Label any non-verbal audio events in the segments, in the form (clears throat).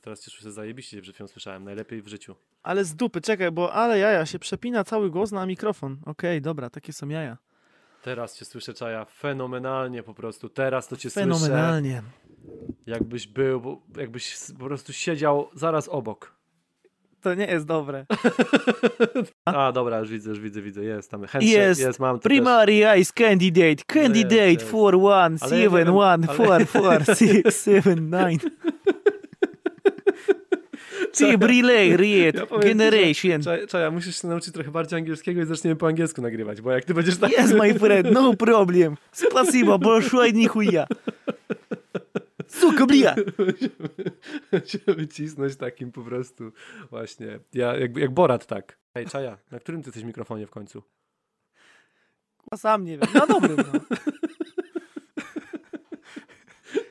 teraz cieszę się zajebiście, że przed chwilą słyszałem. Najlepiej w życiu. Ale z dupy, czekaj, bo ale jaja, się przepina cały głos na mikrofon. Okej, okay, dobra, takie są jaja. Teraz cię słyszę, Czaja, fenomenalnie po prostu. Teraz to cię fenomenalnie. słyszę. Fenomenalnie. Jakbyś był, jakbyś po prostu siedział zaraz obok. To nie jest dobre. (laughs) A, dobra, już widzę, już widzę, widzę. Jest tam jest, jest mam Primary też. eyes candidate, no candidate 417144679. (laughs) 9. Relay, read, Ja powiem ci, że- generation. Czaja, Czaja, musisz się nauczyć trochę bardziej angielskiego i zaczniemy po angielsku nagrywać, bo jak ty będziesz tak... Yes, my friend, no problem. Спасибо большое, нихуя. Сука, бля. Będziemy cisnąć takim po prostu właśnie. Ja, jak, jak Borat tak. Hej, Czaja, na którym ty jesteś mikrofonie w końcu? Sam nie wiem. Na dobrym, no.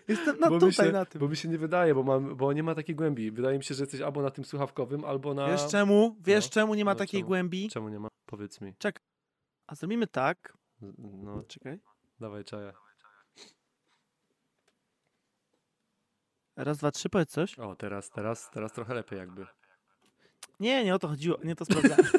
Jestem no bo, tutaj, się, na tym. bo mi się nie wydaje, bo, mam, bo nie ma takiej głębi. Wydaje mi się, że jesteś albo na tym słuchawkowym, albo na... Wiesz czemu? Wiesz No, czemu nie ma no takiej czemu? głębi? Czemu nie ma? Powiedz mi. A zrobimy tak. No, Czekaj. dawaj Czaja. Raz, dwa, trzy, powiedz coś. O, teraz, teraz, teraz trochę lepiej jakby. Nie, nie o to chodziło. Nie to sprawdzałem. (laughs)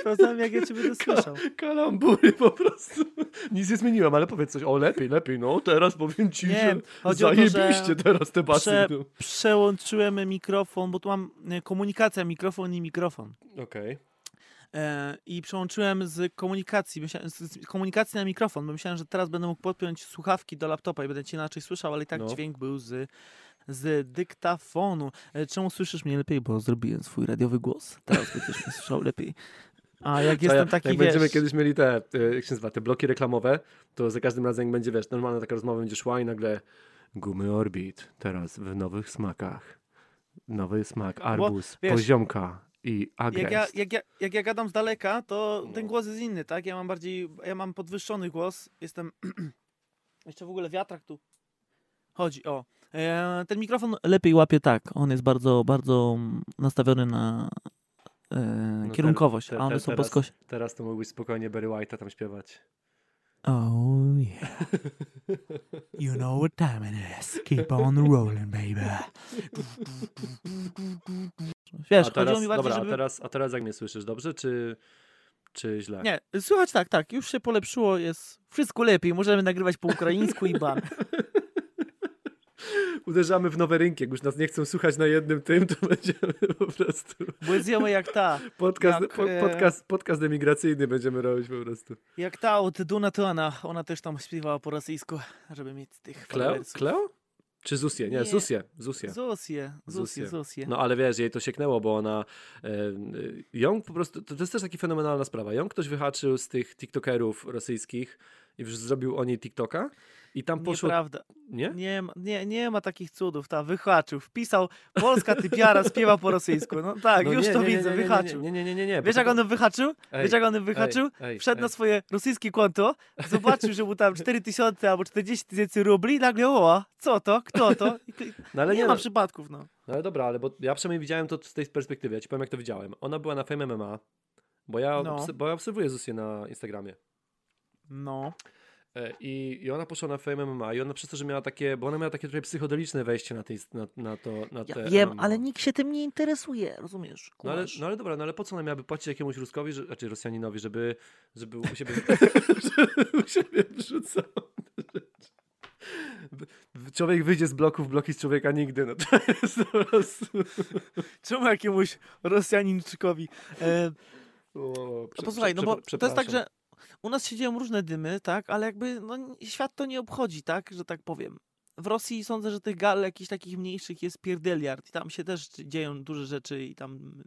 Sprawdzałem, jak ja cię będę słyszał. Kalambury po prostu. Nic nie zmieniłem, ale powiedz coś. O, lepiej, lepiej. No, teraz powiem ci, Nie, że to, zajebiście że teraz te basy. prze- idą. Przełączyłem mikrofon, bo tu mam e, komunikacja, mikrofon i mikrofon. Okej. E, I przełączyłem z komunikacji, z komunikacji na mikrofon, bo myślałem, że teraz będę mógł podpiąć słuchawki do laptopa i będę cię inaczej słyszał, ale i tak No. dźwięk był z, z dyktafonu. E, czemu słyszysz mnie lepiej? Bo zrobiłem swój radiowy głos. Teraz będziesz mnie słyszał lepiej. A jak jestem ja- taki, jak wiesz... będziemy kiedyś mieli te, jak się nazywa, te bloki reklamowe, to za każdym razem jak będzie, wiesz, normalna taka rozmowa będzie szła i nagle gumy Orbit, teraz w nowych smakach. Nowy smak, arbuz, wiesz, poziomka i Jak agres. ja, jak, ja, jak ja gadam z daleka, to ten No. głos jest inny, tak? Ja mam bardziej, ja mam podwyższony głos, jestem... (clears throat) Jeszcze w ogóle wiatrak tu chodzi, o. E, ten mikrofon lepiej łapie tak, on jest bardzo, bardzo nastawiony na e, te- kierunkowość, te- a one te- są teraz-. Teraz to mógłbyś spokojnie Barry White'a tam śpiewać. Oh yeah. (laughs) You know what time it is. Keep on rolling, baby. Wiesz, a teraz, mi bardziej, dobra, żeby... a, teraz, a teraz jak mnie słyszysz, dobrze czy, czy źle? Nie, słychać tak, tak, już się polepszyło, jest wszystko lepiej, możemy nagrywać po ukraińsku i ban. (laughs) Uderzamy w nowe rynki. Jak już nas nie chcą słuchać na jednym tym, to (laughs) będziemy po prostu Bo zjemy jak ta, podcast, Jak, po, e, podcast, podcast emigracyjny będziemy robić po prostu. jak ta od Duna Tuana, ona też tam śpiewała po rosyjsku, żeby mieć tych Kleo? Kleo? Czy Zusie? Nie, Nie. Zusie. Zusie. Zusie. Zosję. No ale wiesz, jej to sieknęło, bo ona e, e, ją po prostu, to, to jest też taka fenomenalna sprawa. Ją ktoś wyhaczył z tych tiktokerów rosyjskich i już zrobił o niej tiktoka i tam poszło... Nieprawda. Nie? Nie ma, nie, nie ma takich cudów, ta wyhaczył, wpisał polska typiara śpiewa po rosyjsku. No tak, No już nie, to nie, widzę, nie, nie, wyhaczył. Nie, nie, nie, nie, Wiesz jak on wyhaczył? Ej, Wiesz jak on wyhaczył? ej, ej, Wszedł na ej. swoje rosyjskie konto, zobaczył, że mu tam 4000 albo 40 tysięcy rubli i nagle o, co to, kto to? No ale nie, ma no, przypadków, no. no ale dobra, ale bo ja przynajmniej widziałem to z tej perspektywy. Ja ci powiem, jak to widziałem. Ona była na Fame MMA, bo ja, No. bo ja obserwuję Zusię na Instagramie. No. E, I, I ona poszła na Fame MMA i ona przez to, że miała takie, bo ona miała takie trochę psychodeliczne wejście na, tej, na, na to, na Ja te wiem, MMA. ale nikt się tym nie interesuje, rozumiesz? No ale, no ale dobra, no ale po co ona miałaby płacić jakiemuś Ruskowi, że, znaczy Rosjaninowi, żeby, żeby u siebie, (laughs) żeby u siebie wrzucał te rzeczy. W- Człowiek wyjdzie z bloków, bloki z człowieka nigdy, no to jest po prostu... Czemu jakiemuś Rosjaninczykowi? E, O, no posłuchaj, no bo prze- to jest tak, że u nas się dzieją różne dymy, tak, ale jakby no, świat to nie obchodzi, tak, że tak powiem. W Rosji sądzę, że tych gal jakichś takich mniejszych jest pierdeliard i tam się też dzieją duże rzeczy i tam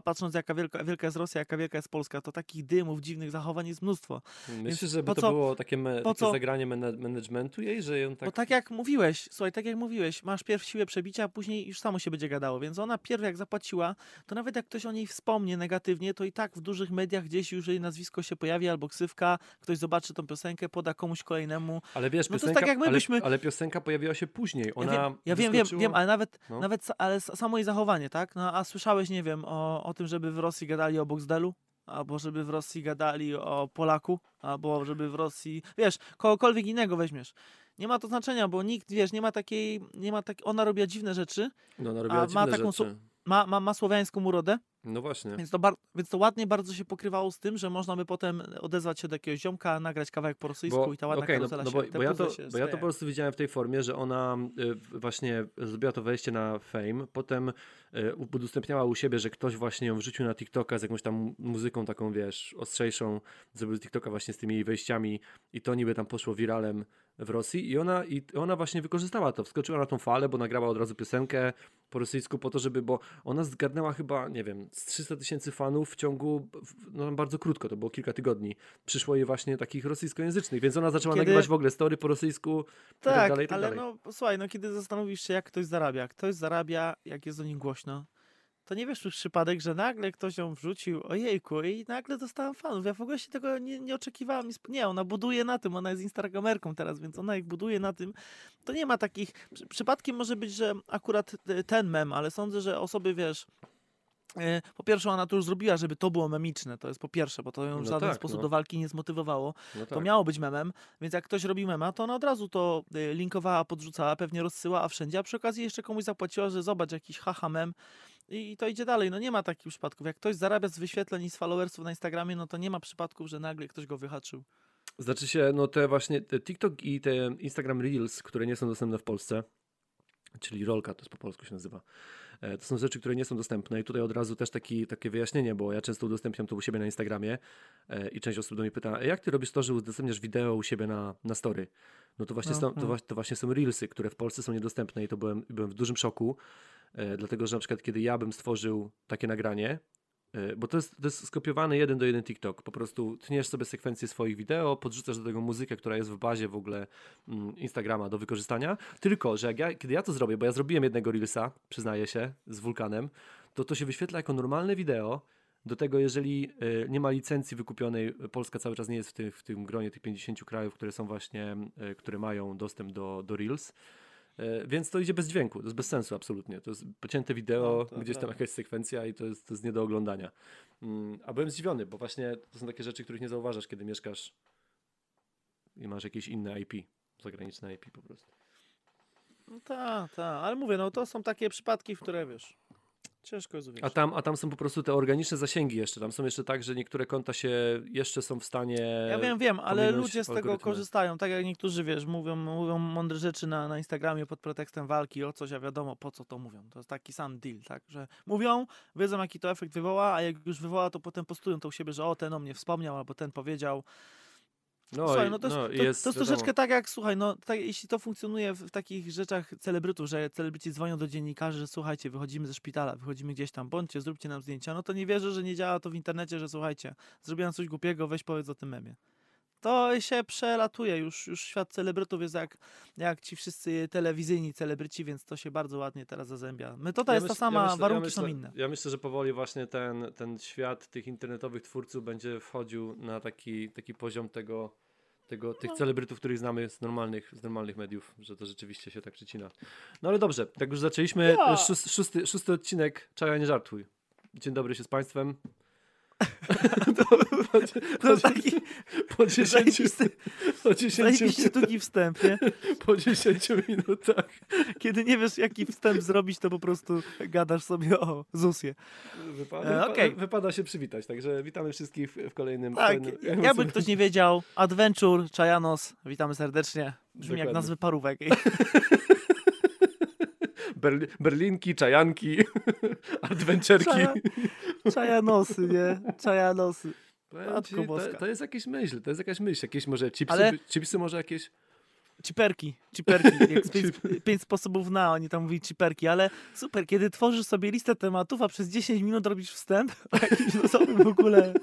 patrząc jaka wielka, wielka jest Rosja, jaka wielka jest Polska, to takich dymów, dziwnych zachowań jest mnóstwo. Myślisz, żeby po to co- było takie, me, takie co- zagranie managementu jej, że ją tak... Bo tak jak mówiłeś, słuchaj, tak jak mówiłeś, masz pierw siłę przebicia, a później już samo się będzie gadało, więc ona pierw jak zapłaciła, to nawet jak ktoś o niej wspomnie negatywnie, to i tak w dużych mediach gdzieś już jej nazwisko się pojawi albo ksywka, ktoś zobaczy tą piosenkę, poda komuś kolejnemu. Ale wiesz, No to piosenka, tak, jak my ale, byśmy- ale piosenka pojawiła się później. Ona ja wiem, ja wiem, wiem, wiem, ale nawet, No. nawet ale samo jej zachowanie, tak? No a słyszałeś, nie wiem, o, o tym, żeby w Rosji gadali o Boxdelu? Albo żeby w Rosji gadali o Polaku, albo żeby w Rosji, wiesz, kogokolwiek innego weźmiesz. Nie ma to znaczenia, bo nikt, wiesz, nie ma takiej, nie ma tak, ona robiła dziwne rzeczy, No, ona robiła dziwne ma taką rzeczy. ma, ma, ma słowiańską urodę, No właśnie. więc to, więc to ładnie bardzo się pokrywało z tym, że można by potem odezwać się do jakiegoś ziomka, nagrać kawałek po rosyjsku i ta ładna okej, no, no się, bo, te bo, ja to, się bo ja to po prostu widziałem w tej formie, że ona y, właśnie zrobiła to wejście na fame, potem y, udostępniała u siebie, że ktoś właśnie ją wrzucił na TikToka z jakąś tam muzyką taką, wiesz, ostrzejszą, zrobił TikToka właśnie z tymi wejściami i to niby tam poszło wiralem w Rosji i ona, i ona właśnie wykorzystała to, wskoczyła na tą falę, bo nagrała od razu piosenkę po rosyjsku po to, żeby, bo ona zgarnęła chyba, nie wiem, z 300 tysięcy fanów w ciągu, no bardzo krótko, to było kilka tygodni, przyszło jej właśnie takich rosyjskojęzycznych, więc ona zaczęła Kiedy- nagrywać w ogóle story po rosyjsku tak Tak, dalej, tak ale dalej. no słuchaj, no kiedy zastanowisz się, jak ktoś zarabia, ktoś zarabia, jak jest o nim głośno, to nie wiesz przez przypadek, że nagle ktoś ją wrzucił, ojejku, i nagle dostałam fanów. Ja w ogóle się tego nie, nie oczekiwałam. Nie, ona buduje na tym, ona jest instagramerką teraz, więc ona jak buduje na tym, to nie ma takich... przy- Przypadkiem może być, że akurat e, ten mem, ale sądzę, że osoby, wiesz... e, Po pierwsze, ona to już zrobiła, żeby to było memiczne. To jest po pierwsze, bo to ją w No żaden tak, sposób no. do walki nie zmotywowało No to tak. miało być memem, więc jak ktoś robi mema, to ona od razu to y, linkowała, podrzucała, pewnie rozsyłała wszędzie, a przy okazji jeszcze komuś zapłaciła, że zobacz jakiś haha mem i, i to idzie dalej. No nie ma takich przypadków. Jak ktoś zarabia z wyświetleń i z followersów na Instagramie, no to nie ma przypadków, że nagle ktoś go wyhaczył. Znaczy się, no te właśnie te TikTok i te Instagram Reels, które nie są dostępne w Polsce, czyli rolka, to jest po polsku się nazywa, e, to są rzeczy, które nie są dostępne i tutaj od razu też taki, takie wyjaśnienie, bo ja często udostępniam to u siebie na Instagramie e, i część osób do mnie pyta, "E, jak ty robisz to, że udostępniasz wideo u siebie na, na story? No to właśnie, No, są, to, no. to właśnie są Reelsy, które w Polsce są niedostępne i to byłem, byłem w dużym szoku, dlatego że na przykład kiedy ja bym stworzył takie nagranie, E, Bo to jest, to jest skopiowany jeden do jeden TikTok. Po prostu tniesz sobie sekwencję swoich wideo, podrzucasz do tego muzykę, która jest w bazie w ogóle mm, Instagrama do wykorzystania. Tylko, że ja, kiedy ja to zrobię, bo ja zrobiłem jednego Reelsa, przyznaję się, z wulkanem, to to się wyświetla jako normalne wideo. Do tego, jeżeli e, nie ma licencji wykupionej, Polska cały czas nie jest w, tym w tym gronie tych 50 krajów, które są właśnie, e, które mają dostęp do, do Reels. E, Więc to idzie bez dźwięku, to jest bez sensu absolutnie. To jest pocięte wideo, No, gdzieś tam jakaś sekwencja i to jest, to jest nie do oglądania. Mm, A byłem zdziwiony, bo właśnie to są takie rzeczy, których nie zauważasz, kiedy mieszkasz i masz jakieś inne IP, zagraniczne IP po prostu. No tak, tak, ale mówię, no to są takie przypadki, w które wiesz, ciężko jest A tam, a tam są po prostu te organiczne zasięgi jeszcze. Tam są jeszcze tak, że niektóre konta się jeszcze są w stanie. Ja wiem, wiem, ale ludzie z tego korzystają. Tak jak niektórzy, wiesz, mówią, mówią mądre rzeczy na, na Instagramie pod pretekstem walki o coś, a wiadomo po co to mówią. To jest taki sam deal, tak? Że mówią, wiedzą jaki to efekt wywoła, a jak już wywoła, to potem postują to u siebie, że o, ten o mnie wspomniał, albo ten powiedział. No, Słuchaj, no to jest, no, to, i to jest, jest wiadomo. troszeczkę tak jak, słuchaj, no tak, jeśli to funkcjonuje w, w takich rzeczach celebrytów, że celebryci dzwonią do dziennikarzy, że słuchajcie, wychodzimy ze szpitala, wychodzimy gdzieś tam, bądźcie, zróbcie nam zdjęcia, no to nie wierzę, że nie działa to w internecie, że słuchajcie, zrobiłem coś głupiego, weź powiedz o tym memie. To się przelatuje, już, już świat celebrytów jest jak, jak ci wszyscy telewizyjni celebryci, więc to się bardzo ładnie teraz zazębia. To Ja jest ta myśl- sama, ja myślę- warunki ja myślę, są inne. Ja myślę, że powoli właśnie ten, ten świat tych internetowych twórców będzie wchodził na taki, taki poziom tego, tego, tych No. celebrytów, których znamy z normalnych, z normalnych mediów, że to rzeczywiście się tak przycina. No ale dobrze, tak już zaczęliśmy. Ja. Szósty, szósty, szósty odcinek Czaja nie żartuj. Dzień dobry się z Państwem. (laughs) To jest taki Po (laughs) 10, zajebisty, po 10, zajebiście długi wstęp, nie? (laughs) po 10 minutach Kiedy nie wiesz, jaki wstęp zrobić, to po prostu gadasz sobie o Zusie. wypada, E, okej. wypada się przywitać. Także witamy wszystkich w, kolejnym. Tak, kolejnym jakby ktoś nie wiedział, Adventure, Czajanos, witamy serdecznie. Brzmi jak Dokładnie. nazwy parówek. Berli- Berlinki, czajanki, (laughs) adwenczerki. Czaja- Czajanosy, nie? Czajanosy. Ci, to, to jest jakaś myśl, to jest jakaś myśl. Jakieś może chipsy, Ale- chipsy może jakieś. Ciperki, ciperki, (laughs) jak pięć, pięć sposobów na, oni tam mówili ciperki, ale super, kiedy tworzysz sobie listę tematów, a przez 10 minut robisz wstęp (laughs) o jakimś w ogóle.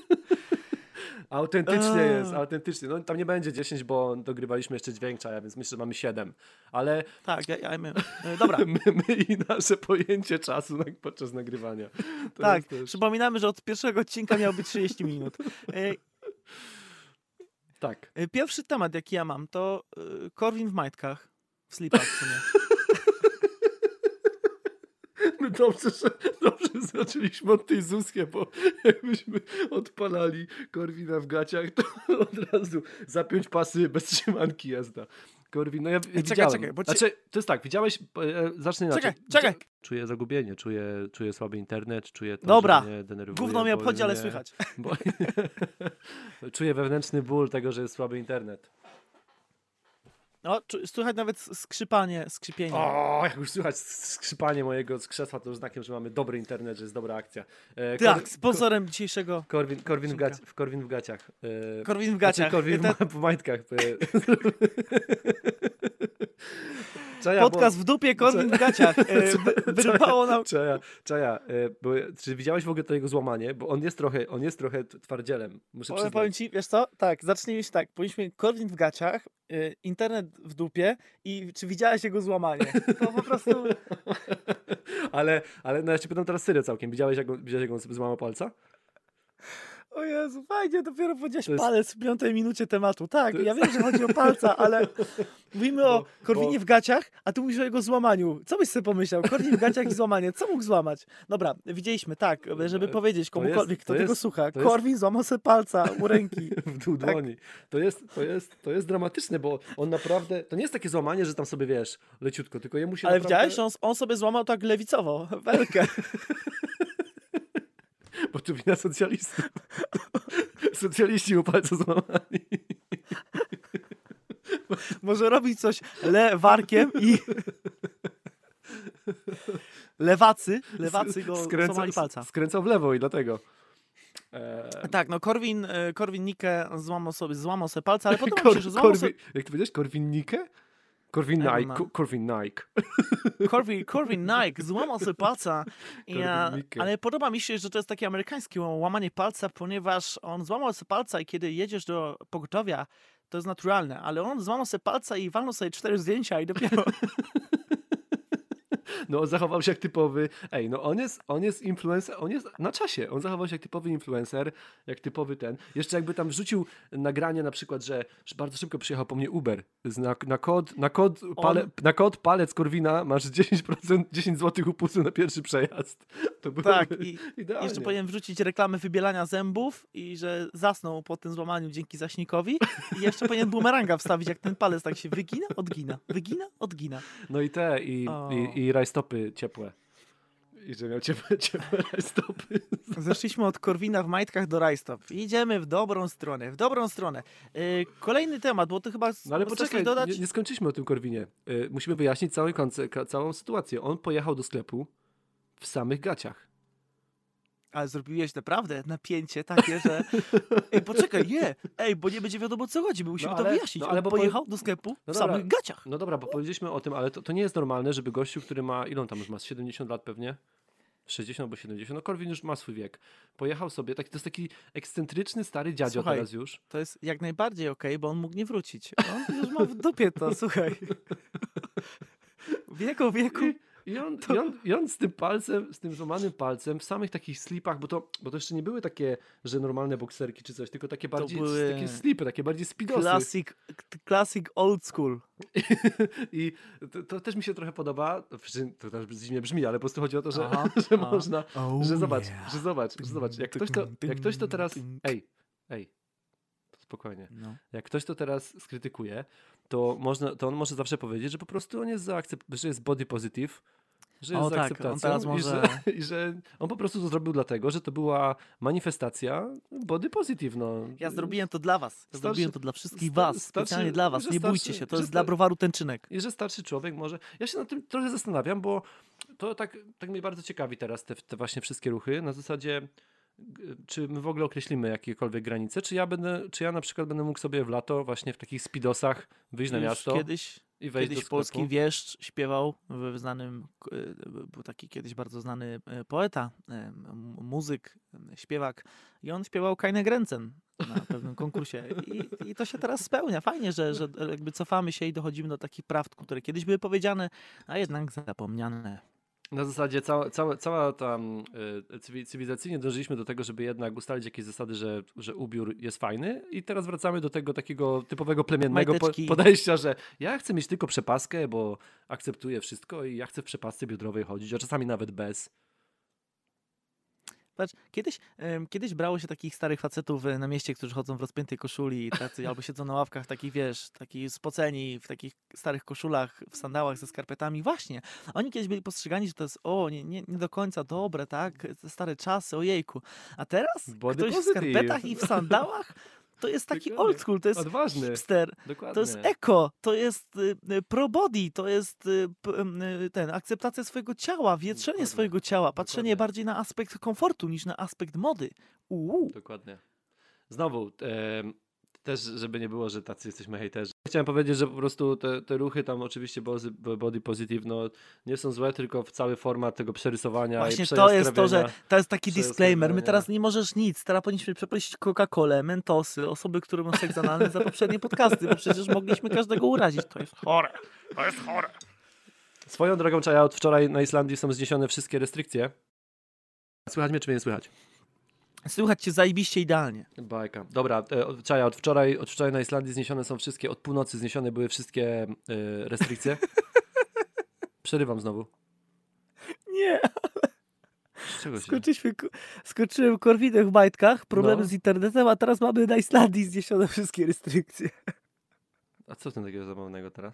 Autentycznie jest, autentycznie. No tam nie będzie 10, bo dogrywaliśmy jeszcze dźwięk czaja, więc myślę, że mamy 7. Ale Tak, ja, ja my, e, dobra, (laughs) my, my i nasze pojęcie czasu na- podczas nagrywania. To tak, też- przypominamy, że od pierwszego odcinka miał być 30 minut. E, Tak. e, Pierwszy temat, jaki ja mam, to Korwin w majtkach, w slipach w sumie. (laughs) Dobrze, że, dobrze zaczęliśmy od tej Zuskie, bo jakbyśmy odpalali Korwina w gaciach, to od razu zapiąć pasy bez trzymanki jazda. Korwin, no ja czekaj, widziałem. czekaj, bo ci- Znaczy, to jest tak, widziałeś, e, zacznę inaczej. Czekaj, czekaj. Czuję zagubienie, czuję, czuję słaby internet, czuję to, Dobra. że mnie denerwuje. Gówno mnie obchodzi, ale mnie- słychać. Bo... (laughs) czuję wewnętrzny ból tego, że jest słaby internet. No, czu- słychać nawet skrzypanie, skrzypienie. O, jak już słychać skrzypanie mojego z krzesła, to już znakiem, że mamy dobry internet, że jest dobra akcja. E, tak, sponsorem dzisiejszego Korwin, Korwin, w, gaci, Korwin w gaciach. E, Korwin w Znaczy, gaciach. Korwin Ten w, w majtkach. (laughs) E, Czaja, podcast w dupie, Korwin w gaciach. (laughs) E, wy- Wyrwało nam... Czaja, czaja, e, bo, czy widziałeś w ogóle to jego złamanie? Bo on jest trochę, on jest trochę twardzielem, muszę Powiem, przyznać. powiem ci, wiesz co? Tak, zacznijmy się tak. Powinniśmy Korwin w gaciach, y, internet w dupie i czy widziałeś jego złamanie? To po prostu... (laughs) ale, ale no ja cię pytam teraz serio całkiem. Widziałeś, jak on, widziałeś, jak on złamał palca? O Jezu, fajnie, dopiero powiedziałeś To jest- palec w piątej minucie tematu. Tak, To ja jest- wiem, że chodzi o palca, ale (laughs) mówimy o Bo- Korwinie bo- w gaciach, a tu mówisz o jego złamaniu. Co byś sobie pomyślał? Korwin w gaciach i złamanie. Co mógł złamać? Dobra, widzieliśmy, tak, żeby powiedzieć komukolwiek, to kto jest- tego słucha. jest- Korwin złamał sobie palca u ręki. (laughs) w dół Tak. dłoni. To jest, to, jest, to jest dramatyczne, bo on naprawdę, to nie jest takie złamanie, że tam sobie, wiesz, leciutko, tylko jemu się Ale naprawdę, widziałeś, on, on sobie złamał tak lewicowo, (laughs) welkę. (laughs) Bo to wina socjalistów. Socjaliści mu palce złamali. (laughs) Może robić coś lewarkiem i... Lewacy, lewacy go złamali palca. Skręcał w lewo i dlatego. Eee, Tak, no Korwin, e, Korwin Nike złamał sobie, złamał sobie palca, ale mi się, że złamał Korwin, sobie... jak ty powiedziałeś? Korwin Nie, Nike. Korwin Nike. (laughs) Korwin, Korwin Nike złamał sobie palca, (laughs) ja, ale podoba mi się, że to jest takie amerykańskie łamanie palca, ponieważ on złamał sobie palca i kiedy jedziesz do pogotowia, to jest naturalne, ale on złamał sobie palca i walnął sobie cztery zdjęcia i dopiero... (laughs) No on zachował się jak typowy, ej, no on jest, on jest influencer, on jest na czasie, on zachował się jak typowy influencer, jak typowy ten. Jeszcze jakby tam wrzucił nagranie na przykład, że, bardzo szybko przyjechał po mnie Uber, na, na kod, na kod, pale, na kod palec Korwina masz 10%, 10 zł upustu na pierwszy przejazd. To byłoby Tak, i idealnie. jeszcze powinien wrzucić reklamę wybielania zębów i że zasnął po tym złamaniu dzięki zaśnikowi i jeszcze powinien bumeranga wstawić, jak ten palec tak się wygina, odgina, wygina, odgina. No i te, i, O. i, i rajstopy ciepłe. I że miał ciepłe, (laughs) ciepłe rajstopy. Zeszliśmy od Korwina w majtkach do rajstop. Idziemy w dobrą stronę, w dobrą stronę. Yy, kolejny temat, bo ty chyba No ale poczekaj, dodać. nie, nie skończyliśmy o tym Korwinie. Y, musimy wyjaśnić ka- całą sytuację. On pojechał do sklepu w samych gaciach. Ale zrobiłeś naprawdę napięcie takie, że (laughs) ej, poczekaj, nie, ej, bo nie będzie wiadomo o co chodzi, my musimy No to ale- wyjaśnić. no ale bo pojechał do sklepu No w dobra. samych gaciach. No dobra, bo powiedzieliśmy o tym, ale to, to nie jest normalne, żeby gościu, który ma, ile on tam już ma, z 70 lat pewnie? 60 albo 70, no Korwin już ma swój wiek. Pojechał sobie, taki, to jest taki ekscentryczny stary dziadzio Słuchaj. teraz już. To jest jak najbardziej okej, bo on mógł nie wrócić. On już ma w dupie to, (laughs) słuchaj. Wieku, wieku. I, on, i, on, I on z tym palcem, z tym złamanym palcem, w samych takich slipach, bo to, bo to jeszcze nie były takie, że normalne bokserki czy coś, tylko takie bardziej, były takie slipy, takie bardziej speedosy. Classic, classic old school. (laughs) I to, to też mi się trochę podoba, to też dziwnie brzmi, ale po prostu chodzi o to, że, Aha, (laughs) że aha. można, Oh że zobacz, yeah. że zobacz, że zobacz, jak ktoś to, jak ktoś to teraz, ej, ej, spokojnie, No. jak ktoś to teraz skrytykuje, to, można, to on może zawsze powiedzieć, że po prostu on jest za akcept- że jest body positive, że jest O tak, on akceptacją teraz i, może- że, (laughs) i że on po prostu to zrobił dlatego, że to była manifestacja body positive, no. Ja zrobiłem to dla was. Ja zrobiłem to dla wszystkich sta- was. starszy- Specjalnie dla was. Nie bójcie się. To jest dla browaru tęczynek. I że starszy człowiek może. Ja się nad tym trochę zastanawiam, bo to tak, tak mnie bardzo ciekawi teraz te, te właśnie wszystkie ruchy. Na zasadzie, czy my w ogóle określimy jakiekolwiek granice, czy ja będę, czy ja na przykład będę mógł sobie w lato właśnie w takich speedosach wyjść na Już miasto Kiedyś, i kiedyś polski wieszcz śpiewał w znanym, y, był taki kiedyś bardzo znany e, poeta, e, muzyk, e, śpiewak i on śpiewał Keine Grenzen na (laughs) pewnym konkursie I, i to się teraz spełnia. Fajnie, że, że jakby cofamy się i dochodzimy do takich prawd, które kiedyś były powiedziane, a jednak zapomniane. Na zasadzie cała, cała, cała tam y, cywi- cywilizacyjnie dążyliśmy do tego, żeby jednak ustalić jakieś zasady, że, że ubiór jest fajny i teraz wracamy do tego takiego typowego plemiennego po, podejścia, że ja chcę mieć tylko przepaskę, bo akceptuję wszystko i ja chcę w przepasce biodrowej chodzić, a czasami nawet bez. Patrz, kiedyś, em, kiedyś brało się takich starych facetów e, na mieście, którzy chodzą w rozpiętej koszuli tacy, albo siedzą na ławkach takich, wiesz, taki spoceni w takich starych koszulach, w sandałach ze skarpetami. Właśnie, oni kiedyś byli postrzegani, że to jest, o, nie, nie, nie do końca dobre, tak? Stare czasy, ojejku. A teraz Body ktoś w skarpetach i w sandałach, to jest taki Dokładnie. old school, to jest Odważny. hipster. Dokładnie. To jest eko, to jest y, y, pro-body, to jest y, y, ten, akceptacja swojego ciała, wietrzenie Dokładnie. swojego ciała, patrzenie bardziej na aspekt komfortu niż na aspekt mody. Uuu. Dokładnie. Znowu, też żeby nie było, że tacy jesteśmy hejterzy. Chciałem powiedzieć, że po prostu te, te ruchy tam oczywiście body positive no, nie są złe, tylko w cały format tego przerysowania Właśnie to jest to, że to jest taki disclaimer. My teraz nie możesz nic. Teraz powinniśmy przeprosić Coca-Colę, Mentosy, osoby, które mają seks analny za poprzednie podcasty, bo przecież mogliśmy każdego urazić. To jest chore. To jest chore. Swoją drogą, Czaja, od wczoraj na Islandii są zniesione wszystkie restrykcje. Słychać mnie, czy mnie nie słychać? Słychać cię zajebiście idealnie. Bajka. Dobra, e, od- Czaja, od wczoraj, od wczoraj na Islandii zniesione są wszystkie, od północy zniesione były wszystkie e, restrykcje. (laughs) Przerywam znowu. Nie, czego skoczyliśmy, skoczyłem korwinę w majtkach, problemy No. z internetem, a teraz mamy na Islandii zniesione wszystkie restrykcje. A co w tym takiego zabawnego teraz?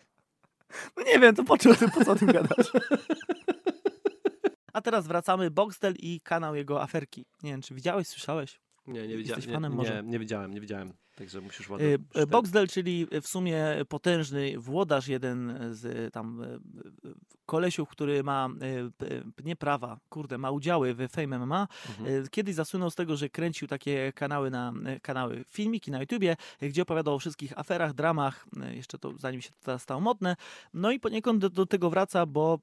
No nie wiem, to po czym, po co o tym gadasz? (laughs) A teraz wracamy, Boxdel i kanał jego aferki. Nie wiem, czy widziałeś, słyszałeś? Nie, nie widziałem. Nie, nie, może? nie widziałem, nie widziałem. Także musisz ładnie. Y, musisz y, Boxdel, czyli w sumie potężny włodarz, jeden z tam y, y, kolesiów, który ma y, y, nie prawa, kurde, ma udziały w Fame MMA. Mhm. Y, Kiedyś zasłynął z tego, że kręcił takie kanały na y, kanały, filmiki na YouTubie, y, gdzie opowiadał o wszystkich aferach, dramach, y, jeszcze to zanim się to teraz stało modne. No i poniekąd do, do tego wraca, bo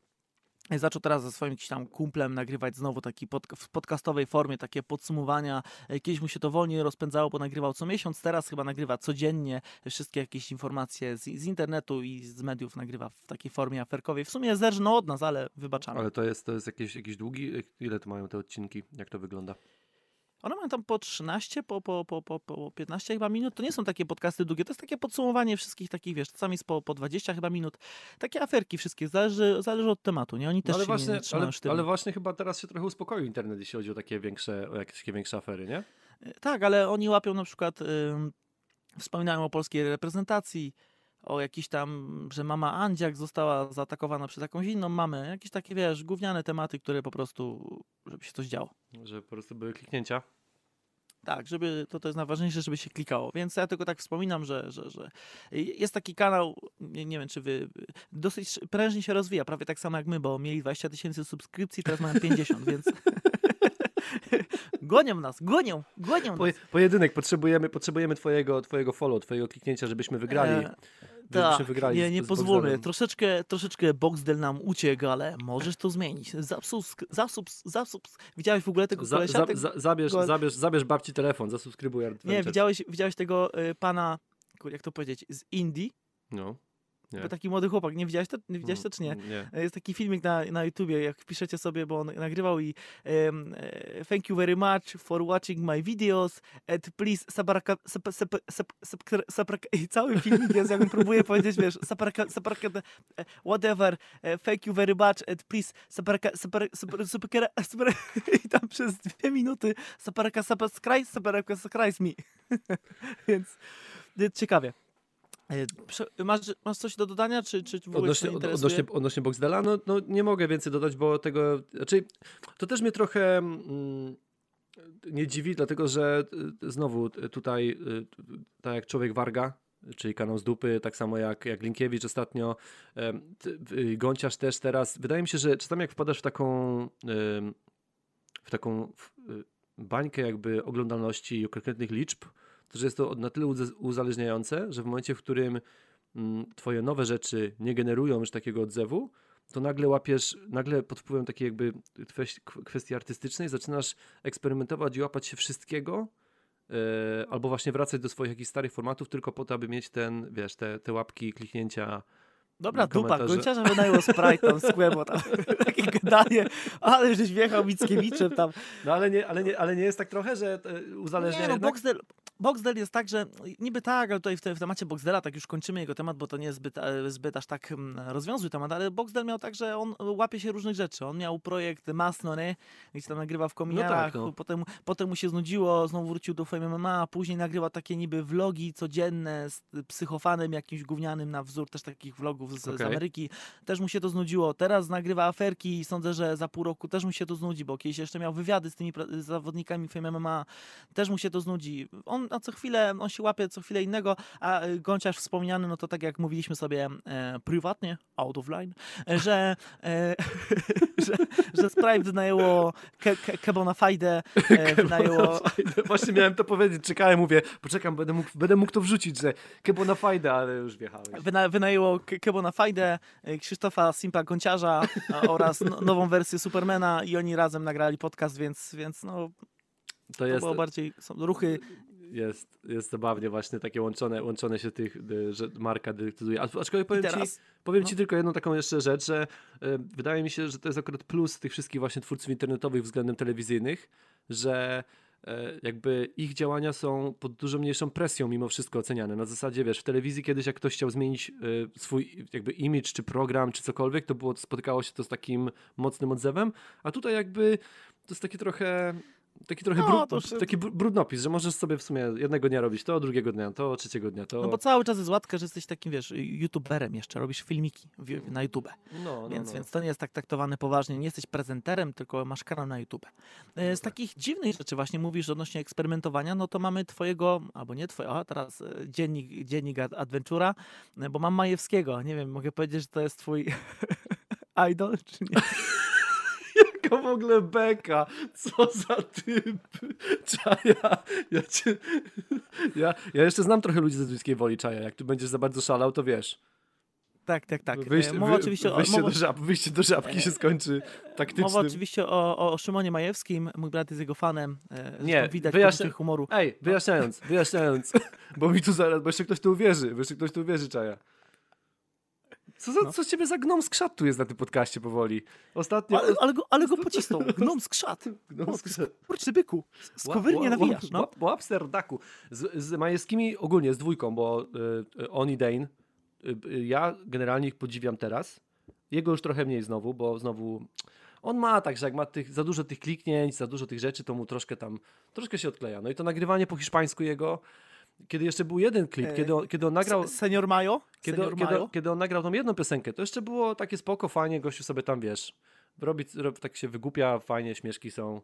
Zaczął teraz ze swoim tam kumplem nagrywać znowu taki pod, w podcastowej formie, takie podsumowania. E, Kiedyś mu się to wolniej rozpędzało, bo nagrywał co miesiąc, teraz chyba nagrywa codziennie wszystkie jakieś informacje z, z internetu i z mediów nagrywa w takiej formie aferkowej. W sumie zerżno od nas, ale wybaczamy. Ale to jest, to jest jakieś, jakiś długi. Ile to mają te odcinki? Jak to wygląda? One mają tam po 13, po, po, po, po, po 15 chyba minut. To nie są takie podcasty długie, to jest takie podsumowanie wszystkich takich, wiesz, czasami jest po, po 20 chyba minut. Takie aferki wszystkie, zależy, zależy od tematu, nie? Oni też No ale, się właśnie, nie, nie ale, ale właśnie chyba teraz się trochę uspokoił internet, jeśli chodzi o takie większe, o jakieś takie większe afery, nie? Tak, ale oni łapią na przykład, ym, wspominają o polskiej reprezentacji, o jakiś tam, że mama Andziak została zaatakowana przez jakąś inną mamę, jakieś takie, wiesz, gówniane tematy, które po prostu, żeby się coś działo. Że po prostu były kliknięcia. Tak, żeby, to, to jest najważniejsze, żeby się klikało. Więc ja tylko tak wspominam, że, że, że jest taki kanał, nie, nie wiem czy wy, dosyć prężnie się rozwija, prawie tak samo jak my, bo mieli 20 tysięcy subskrypcji, teraz mają 50, więc (laughs) gonią nas, gonią, gonią nas. pojedynek, potrzebujemy, potrzebujemy twojego, twojego follow, twojego kliknięcia, żebyśmy wygrali. E, tak, wygrali nie, nie z pozwólmy. Troszeczkę, troszeczkę Boxdel nam uciekł, ale możesz to zmienić. Zasubsk, zasubs, zasubs. Widziałeś w ogóle tego Za, kolesia? za, Tego- za, zabierz, go- zabierz, zabierz babci telefon, zasubskrybuj Nie, Adventures. widziałeś, widziałeś tego y, pana, kur- jak to powiedzieć, z Indii? No. Nie. Bo taki młody chłopak, nie widziałeś to, nie widziałeś to czy nie? Nie. Jest taki filmik na, na YouTubie, jak wpiszecie sobie, bo on nagrywał i e, thank you very much for watching my videos and please sabaraka, sap, sap, sap, i cały filmik jest, jakbym próbuję powiedzieć, wiesz, sabaraka, sabaraka, e, whatever, e, thank you very much and please sabaraka, sabaraka, sabaraka, sabaraka, sabaraka, i tam przez dwie minuty sabaraka, sabaraka, subscribe me. Więc e, ciekawie. E, Masz, masz coś do dodania, czy, czy w Odnośnie, od, odnośnie, odnośnie Boxdela, no, no nie mogę więcej dodać, bo tego, znaczy to też mnie trochę mm, nie dziwi, dlatego że y, znowu y, tutaj, y, tak jak Człowiek Warga, czyli kanał z dupy, tak samo jak, jak Linkiewicz ostatnio, Gąciarz też teraz, wydaje mi się, że czasami jak wpadasz w taką w taką bańkę jakby oglądalności i konkretnych liczb, to że jest to na tyle uzależniające, że w momencie, w którym mm, twoje nowe rzeczy nie generują już takiego odzewu, to nagle łapiesz, nagle pod wpływem takiej jakby kwestii artystycznej zaczynasz eksperymentować i łapać się wszystkiego, e, albo właśnie wracać do swoich jakichś starych formatów tylko po to, aby mieć ten, wiesz, te, te łapki, kliknięcia. Dobra, dupa, kończarza wynajęło Sprite tam z Kłębo, tam (laughs) takie gadanie, ale żeś wjechał Mickiewiczem tam. No ale nie, ale nie, ale nie jest tak trochę, że e, Nie uzależnia no, jednak? Boxdel, Boxdel jest tak, że niby tak, ale tutaj w, te, w temacie Boxdela tak już kończymy jego temat, bo to nie jest zbyt, e, zbyt aż tak mm, rozwiązły temat, ale Boxdel miał tak, że on łapie się różnych rzeczy. On miał projekt Masno, nie? Gdzie tam nagrywa w kominiarach, tak, no. potem, potem mu się znudziło, znowu wrócił do Fame MMA, a później nagrywa takie niby vlogi codzienne z psychofanem jakimś gównianym na wzór też takich vlogów z, z Okej. Ameryki. Też mu się to znudziło. Teraz nagrywa aferki i sądzę, że za pół roku też mu się to znudzi, bo kiedyś jeszcze miał wywiady z tymi zawodnikami Fame MMA, też mu się to znudzi. On na co chwilę, on się łapie co chwilę innego, a y, Gąciarz wspomniany, no to tak jak mówiliśmy sobie e, prywatnie, out of line, e, że, e, (laughs) że, że Sprite wynajęło Ke, Ke, Kebona Fajdę, e, (laughs) wynajęło... Właśnie miałem to powiedzieć, czekałem, mówię, poczekam, będę mógł, będę mógł to wrzucić, że Kebo na fajdę, ale już wjechałeś. Wyna, wynajęło Ke- Kebona Fajdę, e, Krzysztofa Simpa Gąciarza oraz no, nową wersję Supermana i oni razem nagrali podcast, więc, więc no, To to jest, było bardziej ruchy jest, jest zabawnie właśnie takie łączone, łączone się tych, y, że marka. A- Aczkolwiek powiem ci. Powiem No. Ci tylko jedną taką jeszcze rzecz, że e, wydaje mi się, że to jest akurat plus tych wszystkich właśnie twórców internetowych względem telewizyjnych, że e, jakby ich działania są pod dużo mniejszą presją mimo wszystko oceniane. Na zasadzie, wiesz, w telewizji kiedyś jak ktoś chciał zmienić e, swój jakby image, czy program, czy cokolwiek, to było, spotykało się to z takim mocnym odzewem, a tutaj jakby to jest taki trochę taki trochę No, bru- to już- taki br- brudnopis, że możesz sobie w sumie jednego dnia robić to, drugiego dnia to, trzeciego dnia to. No bo cały czas jest łatka, że jesteś takim, wiesz, youtuberem jeszcze, robisz filmiki na YouTube. no, no, Więc, no. więc to nie jest tak traktowane poważnie. Nie jesteś prezenterem, tylko masz kanał na YouTube. E, Z takich dziwnych rzeczy właśnie mówisz odnośnie eksperymentowania, no to mamy twojego, albo nie twojego, a teraz e, dziennik, dziennik Ad- Adventura, e, bo mam Majewskiego. Nie wiem, mogę powiedzieć, że to jest twój (laughs) idol, czy nie? (laughs) W ogóle beka, co za typ. Czaja, ja cię... Ja, ja jeszcze znam trochę ludzi ze Zduńskiej Woli, Czaja. Jak tu będziesz za bardzo szalał, to wiesz. Tak, tak, tak. E, Wyjście, Mowa wy- oczywiście o, wyjście, mowa, do żab, wyjście do żabki się skończy taktycznym. mowa oczywiście o, o Szymonie Majewskim. Mój brat jest jego fanem. e, Nie, widać poczucie humoru. Ej, wyjaśniając, wyjaśniając, bo mi tu zaraz, bo jeszcze ktoś tu uwierzy, bo jeszcze ktoś tu uwierzy, Czaja. Co, za, No. co z ciebie za gnom z krzatu tu jest na tym podcaście powoli? Ostatnio... Ale, ale, go, ale go pocisnął. Gnom z krzat. (laughs) Gnom z krzatu. Kurczę byku. Skowyrnie Łap- łap- nawijasz, no. łap- Łapster Daku. Z, z Majewskimi ogólnie, z dwójką, bo y, y, on i Dane, y, y, ja generalnie ich podziwiam teraz. Jego już trochę mniej znowu, bo znowu on ma tak, że jak ma tych, za dużo tych kliknięć, za dużo tych rzeczy, to mu troszkę tam, troszkę się odkleja. No i to nagrywanie po hiszpańsku jego, kiedy jeszcze był jeden klip, E, kiedy, on, kiedy on nagrał... Se- Senior Majo? Kiedy, Senior kiedy, Majo? kiedy on nagrał tą jedną piosenkę, to jeszcze było takie spoko, fajnie, gościu sobie tam, wiesz, robi, rob, tak się wygłupia, fajnie, śmieszki są.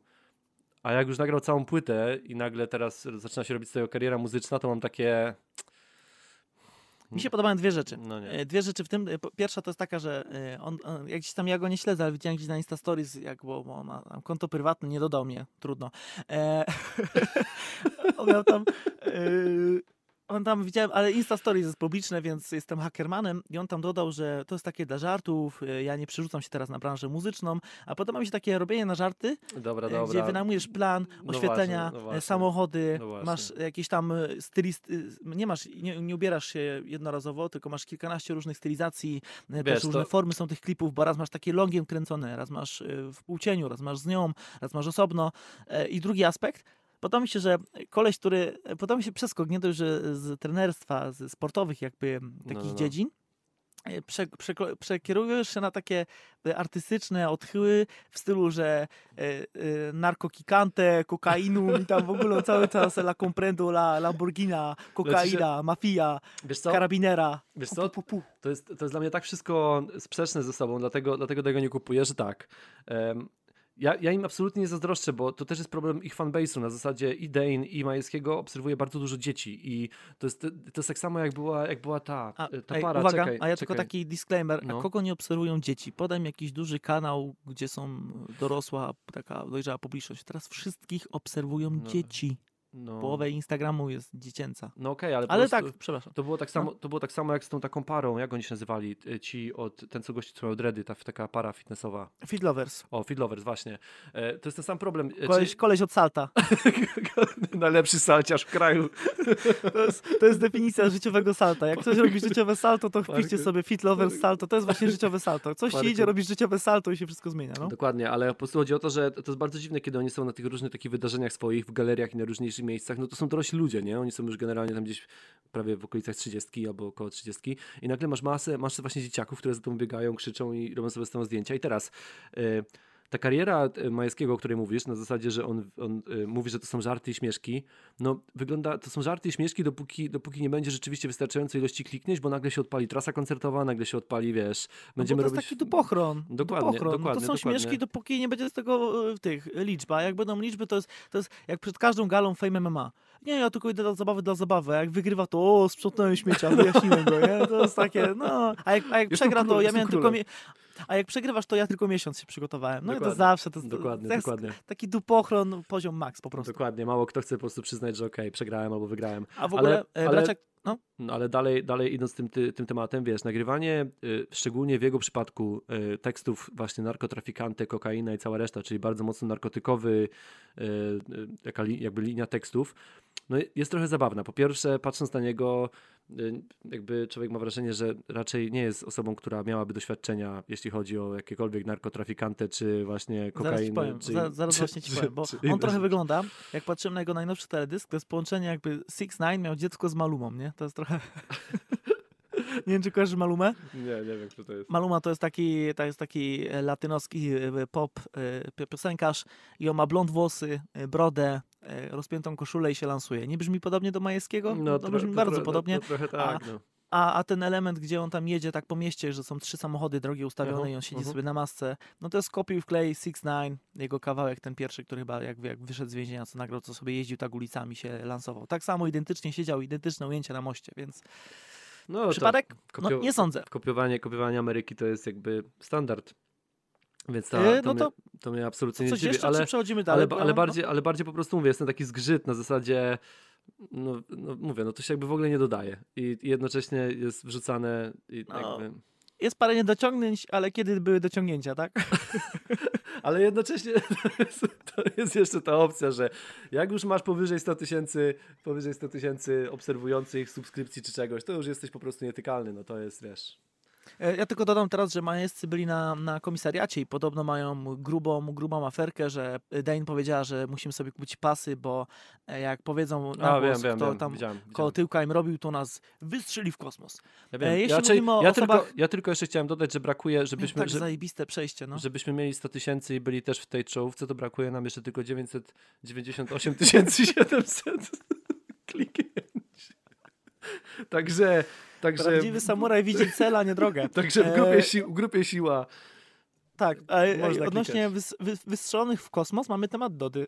A jak już nagrał całą płytę i nagle teraz zaczyna się robić z tego kariera muzyczna, to mam takie... Mi się podobają dwie rzeczy. No. E, Dwie rzeczy w tym. E, Pierwsza to jest taka, że e, on, on jak gdzieś tam ja go nie śledzę, ale widziałem gdzieś na Insta Stories, jak bo bo on ma konto prywatne, nie dodał mnie, trudno. E, (laughs) on miał tam. E, on tam widziałem, ale Insta Stories jest publiczne, więc jestem hackermanem i on tam dodał, że to jest takie dla żartów, e, ja nie przerzucam się teraz na branżę muzyczną, a potem ma się takie robienie na żarty, Dobra, e, dobra. gdzie wynajmujesz plan, No oświetlenia, właśnie, no e, właśnie. samochody, No masz jakieś tam stylist, nie masz, nie, nie ubierasz się jednorazowo, tylko masz kilkanaście różnych stylizacji, Wiesz, też różne to- formy są tych klipów, bo raz masz takie longiem kręcone, raz masz w półcieniu, raz masz z nią, raz masz osobno. I drugi aspekt, podoba mi się, że koleś, który, podoba mi się przeskok, nie dość, że z trenerstwa, z sportowych jakby No, takich no, no. dziedzin, e, prze, przekro- przekierujesz się na takie e, artystyczne odchyły w stylu, że e, e, narkokikante, kokainu i tam w ogóle cały czas la comprendo, la Lamborghina, kokaina, mafia, Wiesz co? karabinera. Wiesz Pu, co? pu, pu. To jest, to jest dla mnie tak wszystko sprzeczne ze sobą, dlatego, dlatego tego nie kupuję, że tak. Em, ja, ja im absolutnie nie zazdroszczę, bo to też jest problem ich fanbase'u. Na zasadzie i Dane, i Majewskiego obserwuję bardzo dużo dzieci i to jest, to jest tak samo jak była, jak była ta, A, ta ej, para. uwaga, czekaj, a ja tylko czekaj. taki disclaimer, No. a kogo nie obserwują dzieci? Podaj mi jakiś duży kanał, gdzie są dorosła, taka dojrzała publiczność. Teraz wszystkich obserwują No. dzieci. No, Połowę Instagramu jest dziecięca. no okej, ale, po Ale prostu- tak, przepraszam. To było, tak samo, to było tak samo jak z tą taką parą, jak oni się nazywali, y, ci od, ten co gości, co miał dready, ta, taka para fitnessowa. Feed Lovers. O, Feed Lovers, właśnie. E, to jest ten sam problem. E, Koleś, koleś od Salta. Czy... (laughs) Najlepszy salciarz w kraju. (laughs) To jest, to jest definicja życiowego salta. Jak ktoś robi życiowe salto, to wpiszcie Parku- sobie Fit Lovers salto. To jest właśnie życiowe salto. Coś Parku- ci idzie, robisz życiowe salto i się wszystko zmienia. No? Dokładnie, ale po prostu chodzi o to, że to jest bardzo dziwne, kiedy oni są na tych różnych takich wydarzeniach swoich, w galeriach i na różnych, miejscach, no to są dorośli ludzie, nie? Oni są już generalnie tam gdzieś prawie w okolicach 30 albo około 30 i nagle masz masę, masz właśnie dzieciaków, które za tobą biegają, krzyczą i robią sobie z tą zdjęcia i teraz... Yy, ta kariera e, Majewskiego, o której mówisz, na zasadzie, że on, on y, mówi, że to są żarty i śmieszki, no wygląda, to są żarty i śmieszki, dopóki, dopóki nie będzie rzeczywiście wystarczającej ilości kliknięć, bo nagle się odpali trasa koncertowa, nagle się odpali, wiesz, będziemy no to robić... jest taki dupochron. Dokładnie, dupochron. dokładnie, no to są dokładnie. śmieszki, dopóki nie będzie z tego y, tych liczb. A jak będą liczby, to jest, to jest jak przed każdą galą Fame MMA. Nie, ja tylko idę dla zabawy, dla zabawy. A jak wygrywa, to o, sprzątnąłem śmiecia, wyjaśniłem go, nie? To jest takie, no. A jak, a jak przegra, to ja miałem tylko... mie- A jak przegrywasz, to ja tylko miesiąc się przygotowałem. No i to Dokładnie. zawsze, to, jest- Dokładnie, to jest dokładnie. taki dupochron, poziom max po prostu. Dokładnie, mało kto chce po prostu przyznać, że okej, przegrałem albo wygrałem. A w Ale- ogóle, ale, ale- Braciak, no, No ale dalej, dalej idąc tym, ty, tym tematem, wiesz, nagrywanie, y, szczególnie w jego przypadku, y, tekstów właśnie narkotrafikanty, kokaina i cała reszta, czyli bardzo mocno narkotykowy, y, jaka li, jakby linia tekstów, no jest trochę zabawna. Po pierwsze, patrząc na niego, y, jakby człowiek ma wrażenie, że raczej nie jest osobą, która miałaby doświadczenia, jeśli chodzi o jakiekolwiek narkotrafikantę, czy właśnie zaraz kokainę. powiem, czy, za, zaraz czy- właśnie ci czy- powiem, bo on trochę wygląda, jak patrzyłem na jego najnowszy teledysk, to jest połączenie jakby 6 9 miał dziecko z Malumą, nie? To jest trochę... (laughs) nie wiem, czy kojarzysz Malumę? Nie, nie wiem, kto to jest. Maluma to jest taki, to jest taki e, latynoski e, pop e, pi- piosenkarz i on ma blond włosy, brodę, rozpiętą koszulę i się lansuje. Nie brzmi podobnie do Majewskiego? No, to tro- brzmi bardzo tro- podobnie. To, trochę tak, no. A, a ten element, gdzie on tam jedzie tak po mieście, że są trzy samochody drogie ustawione Mhm, i on siedzi mhm. sobie na masce, no to jest kopiuj wklej 6 9 jego kawałek, ten pierwszy, który chyba jak, jak wyszedł z więzienia, co nagrał, co sobie jeździł tak ulicami, się lansował. Tak samo identycznie siedział, identyczne ujęcie na moście, więc no to przypadek? No nie sądzę. kopiowanie, kopiowanie Ameryki to jest jakby standard. Więc ta, Yy, to, no mnie, to- to mnie absolutnie Co, nie dziwi, ale, przechodzimy dalej? ale, ale, bardziej, ale bardziej po prostu mówię, jest ten taki zgrzyt na zasadzie no, no mówię, no to się jakby w ogóle nie dodaje i, i jednocześnie jest wrzucane i No. jakby... Jest parę niedociągnięć, ale kiedy były dociągnięcia, tak? (laughs) Ale jednocześnie (laughs) to jest, to jest jeszcze ta opcja, że jak już masz powyżej 100 tysięcy powyżej 100 tysięcy obserwujących, subskrypcji czy czegoś, to już jesteś po prostu nietykalny, no to jest, wiesz... E, Ja tylko dodam teraz, że majestcy byli na, na komisariacie i podobno mają grubą, grubą aferkę, że Dane powiedziała, że musimy sobie kupić pasy, bo e, jak powiedzą na A, głos, wiem, kto wiem, tam widziałem, koło tyłka im robił, to nas wystrzeli w kosmos. Ja, wiem. E, jeśli ja, ja, osobach- tylko, ja tylko jeszcze chciałem dodać, że brakuje, (laughs) żebyśmy, tak że, zajebiste przejście, no. żebyśmy mieli 100 tysięcy i byli też w tej czołówce, to brakuje nam jeszcze tylko 998 700 (laughs) kliknięć. (laughs) Także, także, Prawdziwy samuraj widzi cel, a nie drogę. (laughs) także w E, grupie, si, w grupie siła. Tak, a, a Można odnośnie wys, wy, wystrzelonych w kosmos mamy temat Dody.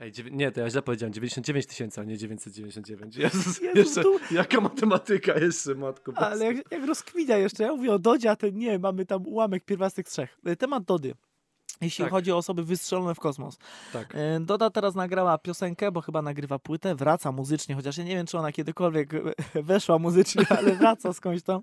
Ej, nie, to ja źle powiedziałem, 99 tysięcy, a nie 999. (laughs) Jezus, Jezus, jeszcze, tu- jaka matematyka jeszcze, matko. Ale jak, jak jeszcze, ja mówię o Dodzie, a ten nie, mamy tam ułamek pierwiastek trzech. E, Temat Dody. Jeśli Tak. chodzi o osoby wystrzelone w kosmos. Tak. E, Doda teraz nagrała piosenkę, bo chyba nagrywa płytę, wraca muzycznie, chociaż ja nie wiem, czy ona kiedykolwiek e, (laughs) weszła muzycznie, (laughs) ale wraca skądś tam.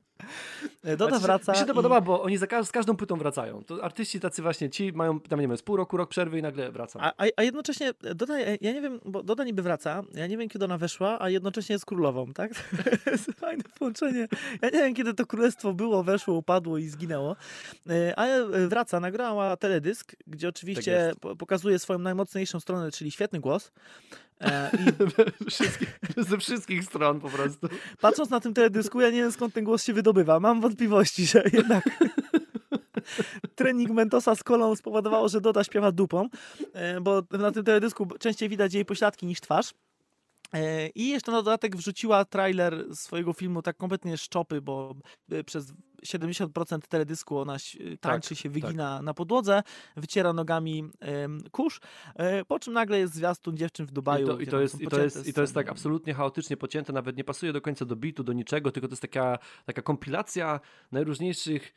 E, Doda Znaczy, wraca. Mi się to i- podoba, bo oni za z każdą płytą wracają. To artyści tacy właśnie ci mają, tam nie wiem, z pół roku, rok przerwy i nagle wracają. A, a, jednocześnie Doda, ja- nie wiem, bo Doda niby wraca, ja nie wiem, kiedy ona weszła, a jednocześnie jest królową, tak? (laughs) To jest fajne połączenie. Ja nie wiem, kiedy to królestwo było, weszło, upadło i zginęło, E, ale wraca, nagrała teledysk, gdzie oczywiście Tak pokazuje swoją najmocniejszą stronę, czyli świetny głos. E, I (laughs) Wszystkich, ze wszystkich stron po prostu. patrząc na tym teledysku, ja nie wiem, skąd ten głos się wydobywa. Mam wątpliwości, że jednak (laughs) trening Mentosa z kolą spowodowało, że Doda śpiewa dupą, e, bo na tym teledysku częściej widać jej pośladki niż twarz. E, I jeszcze na dodatek wrzuciła trailer swojego filmu tak kompletnie szczopy, bo przez 70% teledysku ona ś- tańczy się, wygina na podłodze, wyciera nogami em, kurz, e, po czym nagle jest zwiastun dziewczyn w I Dubaju. to, i, to jest, i, to jest, I to jest tak absolutnie chaotycznie pocięte, nawet nie pasuje do końca do bitu, do niczego, tylko to jest taka, taka kompilacja najróżniejszych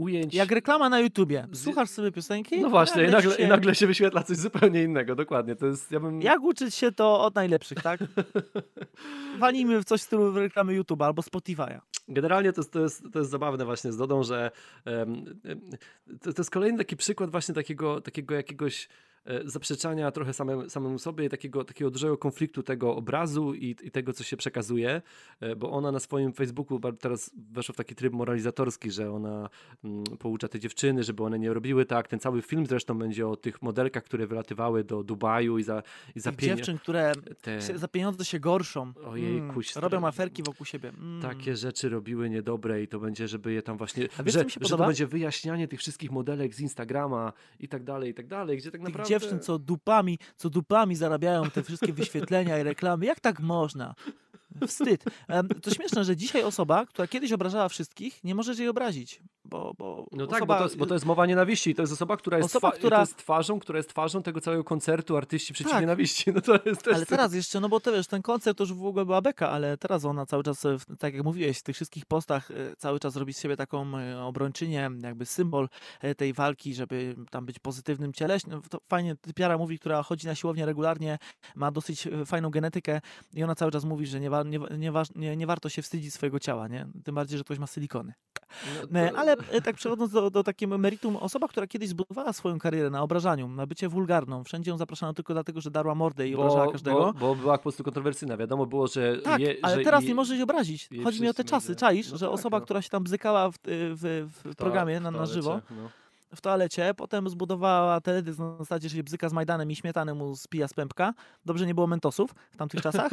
ujęć. Jak reklama na YouTubie. Słuchasz sobie piosenki? no właśnie, i nagle się- i nagle się wyświetla coś zupełnie innego, dokładnie. To jest, ja bym... Jak uczyć się to od najlepszych, tak? (laughs) Walimy w coś w stylu reklamy YouTube'a albo Spotify'a. Generalnie to jest, to, jest, to jest zabawne właśnie z Dodą, że em, to, to jest kolejny taki przykład właśnie takiego, takiego jakiegoś zaprzeczania trochę samemu, samemu sobie, takiego, takiego dużego konfliktu tego obrazu i, i tego, co się przekazuje, e, bo ona na swoim Facebooku teraz weszła w taki tryb moralizatorski, że ona mm, poucza te dziewczyny, żeby one nie robiły tak. Ten cały film zresztą będzie o tych modelkach, które wylatywały do Dubaju i za, i za pieniądze. dziewczyn, które te... za pieniądze się gorszą. Ojej, mm, robią aferki wokół siebie. Mm. Takie rzeczy robiły niedobre i to będzie, żeby je tam właśnie, wiesz, że, że to będzie wyjaśnianie tych wszystkich modelek z Instagrama i tak dalej, i tak dalej, gdzie tak naprawdę... Dziewczyn, co dupami, co dupami zarabiają te wszystkie wyświetlenia i reklamy. Jak tak można? Wstyd. To śmieszne, że dzisiaj osoba, która kiedyś obrażała wszystkich, nie może jej obrazić. Bo, bo no tak, bo to, jest, bo to jest mowa nienawiści. To jest osoba, która jest, osoba, która... To jest twarzą, która jest twarzą tego całego koncertu artyści przeciw tak. nienawiści. No to jest ale teraz jeszcze, no bo to wiesz, ten koncert to już w ogóle była beka, ale teraz ona cały czas, tak jak mówiłeś, w tych wszystkich postach e, cały czas robi z siebie taką e, obrończynię, jakby symbol e, tej walki, żeby tam być pozytywnym cieleśnie. To fajnie Typiara mówi, która chodzi na siłownię regularnie, ma dosyć fajną genetykę i ona cały czas mówi, że nie, nie, nie, nie, nie warto się wstydzić swojego ciała, nie? Tym bardziej, że ktoś ma silikony. No (laughs) to... Ale tak przechodząc do, do takiego meritum, osoba, która kiedyś zbudowała swoją karierę na obrażaniu, na bycie wulgarną, wszędzie ją zapraszano tylko dlatego, że darła mordę i bo, obrażała każdego. Bo, bo była po prostu kontrowersyjna. Wiadomo było, że... Tak, je, ale teraz nie możesz się obrazić. Chodzi mi o te czasy. Czaisz, no że tak, osoba, no. która się tam bzykała w, w, w, w programie na, na żywo, no w toalecie, potem zbudowała teledysk na zasadzie, że się bzyka z Majdanem i śmietany mu spija z pępka. Dobrze nie było mentosów w tamtych czasach.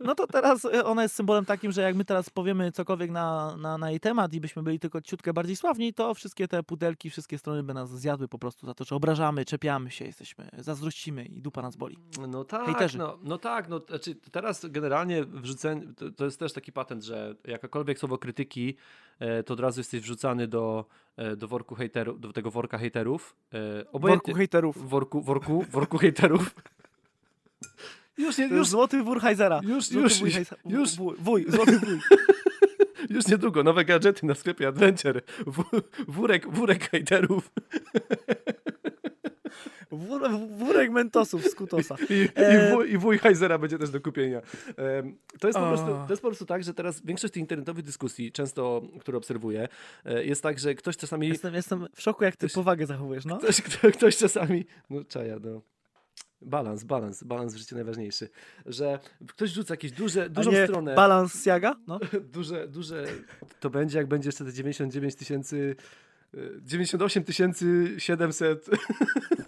No to teraz e, ona jest symbolem takim, że jak my teraz powiemy cokolwiek na, na, na jej temat i byśmy byli tylko ciutkę bardziej sławni, to wszystkie te pudelki, wszystkie strony by nas zjadły po prostu za to, że obrażamy, czepiamy się, jesteśmy, zazdrościmy i dupa nas boli. No tak, no, no tak, no znaczy teraz generalnie wrzucenie, to, to jest też taki patent, że jakakolwiek słowo krytyki, e, to od razu jesteś wrzucany do E, do worku hejterów, do tego worka hejterów. E, obojętnie, worku hejterów. Worku, worku, worku hejterów. (laughs) Już, nie, już złoty wór Heizera. Już, już, już, już. Wuj, złoty wuj. (laughs) już niedługo nowe gadżety na sklepie Adventure. W, wórek, wórek hejterów. (laughs) Wór, wórek mentosów z kutosa. I, e... i, wuj, i wuj Heizera będzie też do kupienia. to, jest po prostu, to jest po prostu tak, że teraz większość tych internetowych dyskusji, często, które obserwuję, e, jest tak, że ktoś czasami... Jestem, jestem w szoku, jak ty ktoś, powagę zachowujesz, no. Ktoś, ktoś, ktoś czasami... No czaja, no. Balans, balans, balans w życiu najważniejszy. Że ktoś rzuca jakieś duże, dużą nie stronę. Balans siaga? No. (laughs) duże, duże. To będzie, jak będzie jeszcze te 99 tysięcy. 98 700 (laughs)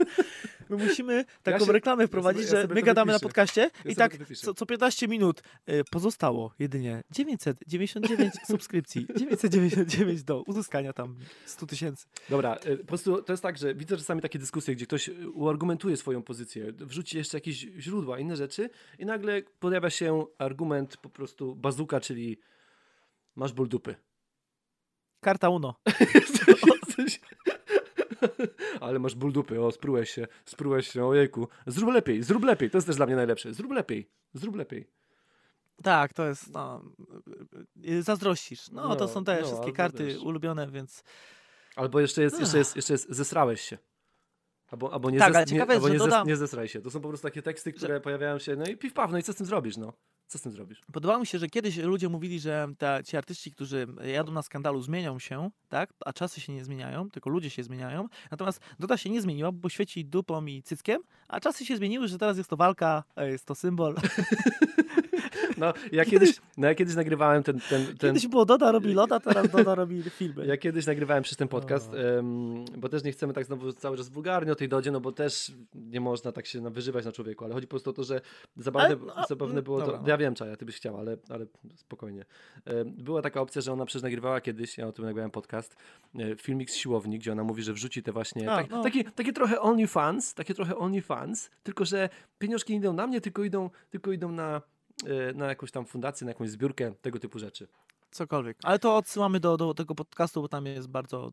My musimy taką ja się, reklamę wprowadzić, ja że my gadamy wypiszę. na podcaście ja i tak co, co 15 minut y, pozostało jedynie 999 (laughs) subskrypcji, 999 do uzyskania tam 100 tysięcy. Dobra, y, po prostu to jest tak, że widzę czasami takie dyskusje, gdzie ktoś uargumentuje swoją pozycję, wrzuci jeszcze jakieś źródła, inne rzeczy i nagle pojawia się argument po prostu bazuka, czyli masz ból dupy. Karta Uno. (laughs) (laughs) Ale masz ból dupy, o, sprułeś się, sprułeś się, ojejku. Zrób lepiej, zrób lepiej, to jest też dla mnie najlepsze. Zrób lepiej, zrób lepiej. Tak, to jest, no, zazdrościsz. No, no to są te no, wszystkie karty ulubione, więc... Albo jeszcze jest, jeszcze jest, jeszcze jest, zesrałeś się. Albo, albo nie, tak, zes, nie, albo nie, dodam... nie zesraj się. To są po prostu takie teksty, które że... pojawiają się, no i piw paw, no i co z tym zrobisz, no? Co z tym zrobisz? Podobało mi się, że kiedyś ludzie mówili, że ta, ci artyści, którzy jadą na skandalu, zmienią się, tak? A czasy się nie zmieniają, tylko ludzie się zmieniają. Natomiast Doda się nie zmieniła, bo świeci dupą i cyckiem, a czasy się zmieniły, że teraz jest to walka, jest to symbol. (laughs) No, ja kiedyś, no, ja kiedyś nagrywałem ten, ten, ten... Kiedyś było Doda robi loda, teraz Doda robi filmy. Ja kiedyś nagrywałem przez ten podcast, um, bo też nie chcemy tak znowu cały czas wulgarnie o tej Dodzie, no bo też nie można tak się wyżywać na człowieku, ale chodzi po prostu o to, że zabawne, ale, no, zabawne było dobra, to... No. Ja wiem, Czaja, ty byś chciał, ale, ale spokojnie. Była taka opcja, że ona przecież nagrywała kiedyś, ja o tym nagrywałem podcast, e, filmik z siłowni, gdzie ona mówi, że wrzuci te właśnie, A, tak, no. takie, takie trochę OnlyFans, takie trochę OnlyFans, tylko że pieniążki nie idą na mnie, tylko idą, tylko idą na Y, na jakąś tam fundację, na jakąś zbiórkę, tego typu rzeczy. Cokolwiek. Ale to odsyłamy do, do tego podcastu, bo tam jest bardzo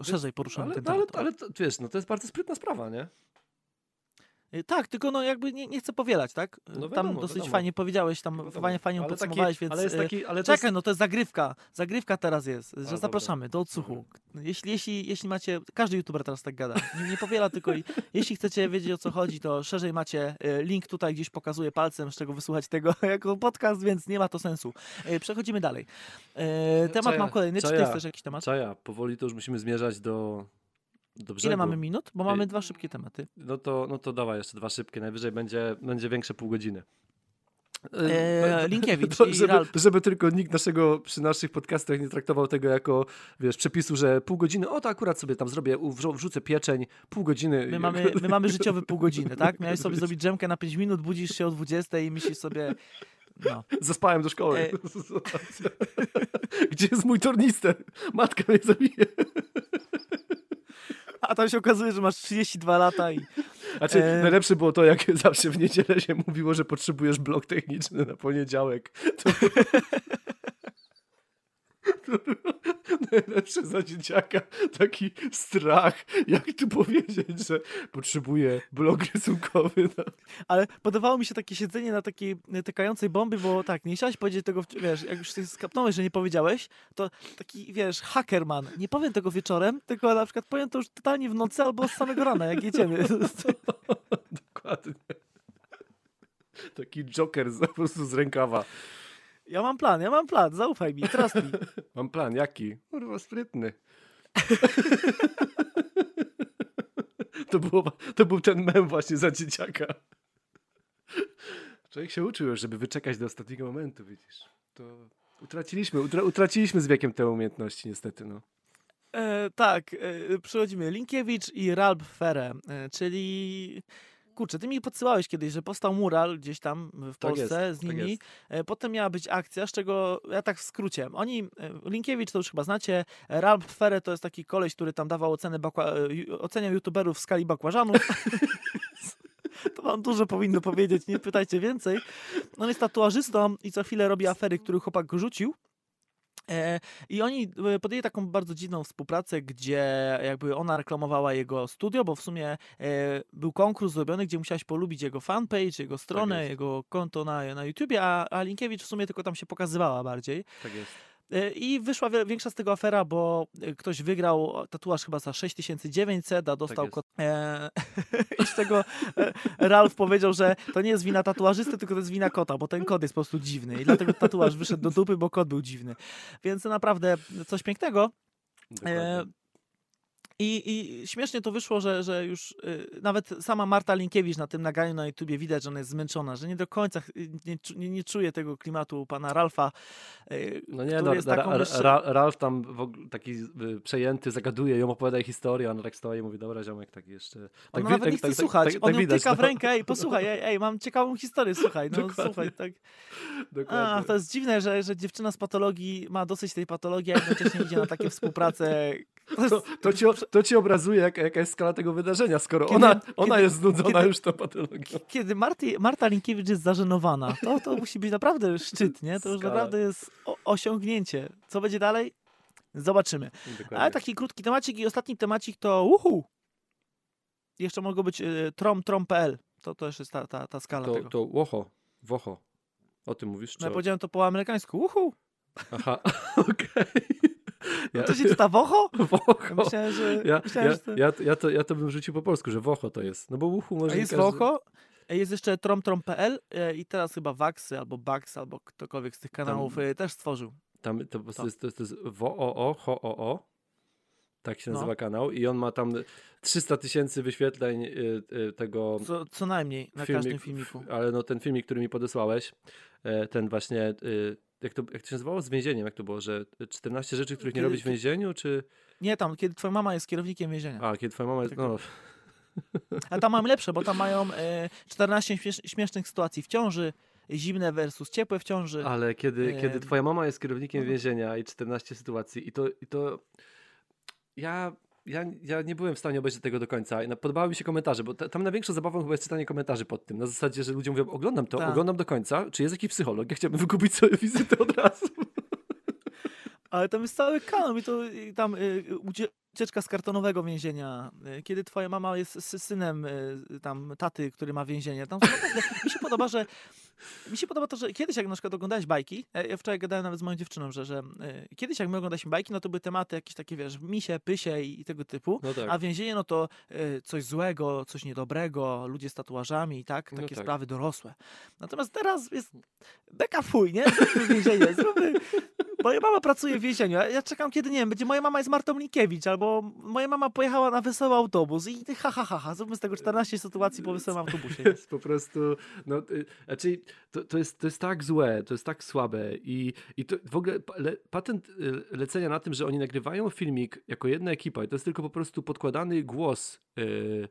y, szerzej poruszony ale, ten temat. Ale, ale to, wiesz, no to jest bardzo sprytna sprawa, nie? Y, tak, tylko no jakby nie, nie chcę powielać, tak? No wiadomo, tam dosyć wiadomo. fajnie powiedziałeś, tam wiadomo. fajnie, fajnie ale podsumowałeś, taki, więc ale jest taki, ale czekaj, jest... no to jest zagrywka, zagrywka teraz jest, że zapraszamy do odsłuchu. Jeśli, jeśli, jeśli macie, każdy youtuber teraz tak gada, nie, nie powiela, tylko i, (laughs) jeśli chcecie wiedzieć o co chodzi, to szerzej macie link tutaj gdzieś pokazuję palcem, z czego wysłuchać tego (laughs) jako podcast, więc nie ma to sensu. Przechodzimy dalej. Temat mam kolejny, czy ty chcesz jakiś temat? Czaja, powoli to już musimy zmierzać do Do Ile mamy minut? Bo mamy dwa szybkie tematy. No to, no to dawaj jeszcze dwa szybkie. Najwyżej będzie, będzie większe pół godziny. Eee, Linkiewicz (laughs) To, żeby, żeby tylko nikt naszego, przy naszych podcastach nie traktował tego jako, wiesz, przepisu, że pół godziny, o to akurat sobie tam zrobię, wrzu- wrzucę pieczeń, pół godziny. My mamy, (laughs) my mamy życiowy pół godziny, tak? Miałeś sobie (laughs) zrobić drzemkę na 5 minut, budzisz się o 20 i myślisz sobie, no. Zaspałem do szkoły. E. Gdzie jest mój tornister? Matka mnie zabije. A tam się okazuje, że masz 32 lata i Znaczy, E. najlepsze było to, jak (laughs) zawsze w niedzielę się mówiło, że potrzebujesz blok techniczny na poniedziałek. To (laughs) (laughs) najlepsze za dzieciaka. Taki strach, jak tu powiedzieć, że potrzebuję blok rysunkowy. No. Ale podobało mi się takie siedzenie na takiej e, tykającej bomby, bo tak, nie chciałeś powiedzieć tego, wiesz, jak już się skapnąłeś, że nie powiedziałeś, to taki, wiesz, hackerman, nie powiem tego wieczorem, tylko na przykład powiem to już totalnie w nocy albo z samego rana, jak jedziemy. (laughs) Dokładnie. Taki joker po prostu z rękawa. Ja mam plan, ja mam plan, zaufaj mi, trust mi. (laughs) Mam plan, jaki? Kurwa, sprytny. (laughs) To, było, to był ten mem właśnie za dzieciaka. Człowiek się uczył już, żeby wyczekać do ostatniego momentu, widzisz. To utraciliśmy, utra, utraciliśmy z wiekiem te umiejętności niestety, no. E, tak, e, przychodzimy. Linkiewicz i Ralf Fere, e, czyli... Kurczę, ty mi podsyłałeś kiedyś, że powstał mural gdzieś tam w Tak Polsce jest, z tak nimi. E, Potem miała być akcja, z czego ja tak w skrócie. Oni, e, Linkiewicz to już chyba znacie, Ralf Fere to jest taki koleś, który tam dawał ocenę bakła, e, oceniał youtuberów w skali bakłażanów. (laughs) To wam dużo powinno powiedzieć, nie pytajcie więcej. On jest tatuażystą i co chwilę robi afery, które chłopak rzucił. E, I oni e, podjęli taką bardzo dziwną współpracę, gdzie jakby ona reklamowała jego studio, bo w sumie e, był konkurs zrobiony, gdzie musiałeś polubić jego fanpage, jego stronę, jest. jego konto na, na YouTubie, a, a Linkiewicz w sumie tylko tam się pokazywała bardziej. Tak jest. E, I wyszła większa z tego afera, bo e, ktoś wygrał tatuaż chyba za 6900, a dostał kot. E, (laughs) I z tego e, Ralf powiedział, że to nie jest wina tatuażysty, tylko to jest wina kota, bo ten kot jest po prostu dziwny. I dlatego tatuaż wyszedł do dupy, bo kot był dziwny. Więc naprawdę coś pięknego. Dokładnie. I, I śmiesznie to wyszło, że, że już y, nawet sama Marta Linkiewicz na tym nagraniu na YouTubie widać, że ona jest zmęczona, że nie do końca nie, nie, nie czuje tego klimatu pana Ralfa. y, No nie, no, Ra- Ra- Ralf tam w ogóle taki y, przejęty, zagaduje ją, opowiada jej historię, a ona tak stoi i mówi, dobra ziomek, tak jeszcze... Tak Ona nawet tak- nie chce tak- tak- słuchać. tak- On tak ją widać, tyka w no. rękę, ej, posłuchaj, ej, ej, mam ciekawą historię, słuchaj, no Dokładnie. słuchaj, tak. Dokładnie. A, to jest dziwne, że, że dziewczyna z patologii ma dosyć tej patologii, a jednocześnie idzie na takie współpracę. To To, ci, to ci obrazuje, jak, jaka jest skala tego wydarzenia, skoro Kiedy- ona, ona kiedy- jest znudzona kiedy- już tą patologią. kiedy Marty, Marta Linkiewicz jest zażenowana, to, to musi być naprawdę szczyt, nie? To już Skala. naprawdę jest o, osiągnięcie. Co będzie dalej? Zobaczymy. Dokładnie. Ale taki krótki temacik i ostatni temacik to uhu. Jeszcze mogą być y, trom.trom.pl. To też jest ta, ta, ta skala to, tego. to łocho, wocho. O tym mówisz? No Czy ja o... powiedziałem to po amerykańsku. Uhu. Aha, (laughs) okej. No to się czyta wocho? (laughs) Wocho. Myślałem, że... Ja, myślałem, ja, że to... ja, ja, to, ja to bym rzucił po polsku, że wocho to jest. No bo uchu może A jest każdy... wocho. e, Jest jeszcze trom.trom.pl e, i teraz chyba Waxy albo Bax albo ktokolwiek z tych kanałów e, też stworzył. Tam to, po prostu To. jest, to, to jest ho-o-o. Tak się No. nazywa kanał. I on ma tam 300 tysięcy wyświetleń y, tego Co, co najmniej na każdym filmiku. Ale no ten filmik, który mi podesłałeś, e, ten właśnie, jak to, jak to się nazywało? Z więzieniem, jak to było, że 14 rzeczy, których nie Kiedy- robić w więzieniu, czy... Nie tam, kiedy twoja mama jest kierownikiem więzienia. A, kiedy twoja mama jest... No, (laughs) A tam mam lepsze, bo tam mają e, (laughs) 14 śmiesz śmiesznych sytuacji w ciąży, zimne versus ciepłe w ciąży. ale kiedy, kiedy Em, twoja mama jest kierownikiem no. więzienia i 14 sytuacji i to... I to ja... Ja, ja nie byłem w stanie obejrzeć tego do końca podobały mi się komentarze, bo ta, tam największą zabawą chyba jest czytanie komentarzy pod tym. Na zasadzie, że ludzie mówią, oglądam to, Tak. oglądam do końca, czy jest jakiś psycholog? Ja chciałbym wykupić sobie wizytę od razu. (laughs) Ale tam jest cały kanał i to i tam y, ucie- ucieczka z kartonowego więzienia, y, kiedy twoja mama jest sy- synem y, tam taty, który ma więzienie. Tam (laughs) mi się podoba, że mi się podoba to, że kiedyś jak na przykład oglądałeś bajki, e, ja wczoraj gadałem nawet z moją dziewczyną, że, że y, kiedyś jak my oglądaliśmy bajki, no to były tematy jakieś takie, wiesz, misie, pysie i, i tego typu, No tak. a więzienie no to y, coś złego, coś niedobrego, ludzie z tatuażami i tak, No takie tak. sprawy dorosłe. Natomiast teraz jest beka chuj, nie? Więzienie, zróbmy... Moja mama pracuje w więzieniu, ja czekam kiedy, nie wiem, będzie moja mama jest Martą Linkiewicz, albo moja mama pojechała na wesoły autobus i ha, ha, ha, ha, zróbmy z tego 14 sytuacji po wesołym autobusie. To (laughs) jest po prostu, no, y, znaczy, to, to, jest, to jest tak złe, to jest tak słabe i, i to w ogóle le, patent y, lecenia na tym, że oni nagrywają filmik jako jedna ekipa i to jest tylko po prostu podkładany głos, y,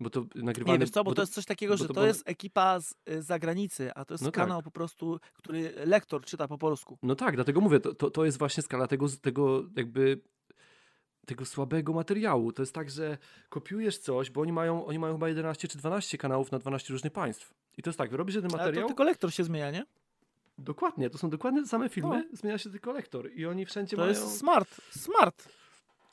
bo to nagrywany... Nie, wiesz co, bo to jest coś takiego, bo że to to bo- jest ekipa z y, zagranicy, a to jest No tak. kanał po prostu, który lektor czyta po polsku. No tak, dlatego mówię, to, to, to jest właśnie skala tego, tego jakby tego słabego materiału. To jest tak, że kopiujesz coś, bo oni mają, oni mają chyba 11 czy 12 kanałów na 12 różnych państw. I to jest tak, robisz jeden Ale to materiał, tylko lektor się zmienia, nie? dokładnie, to są dokładnie te same filmy, zmienia się tylko lektor i oni wszędzie No. To mają... jest smart, smart.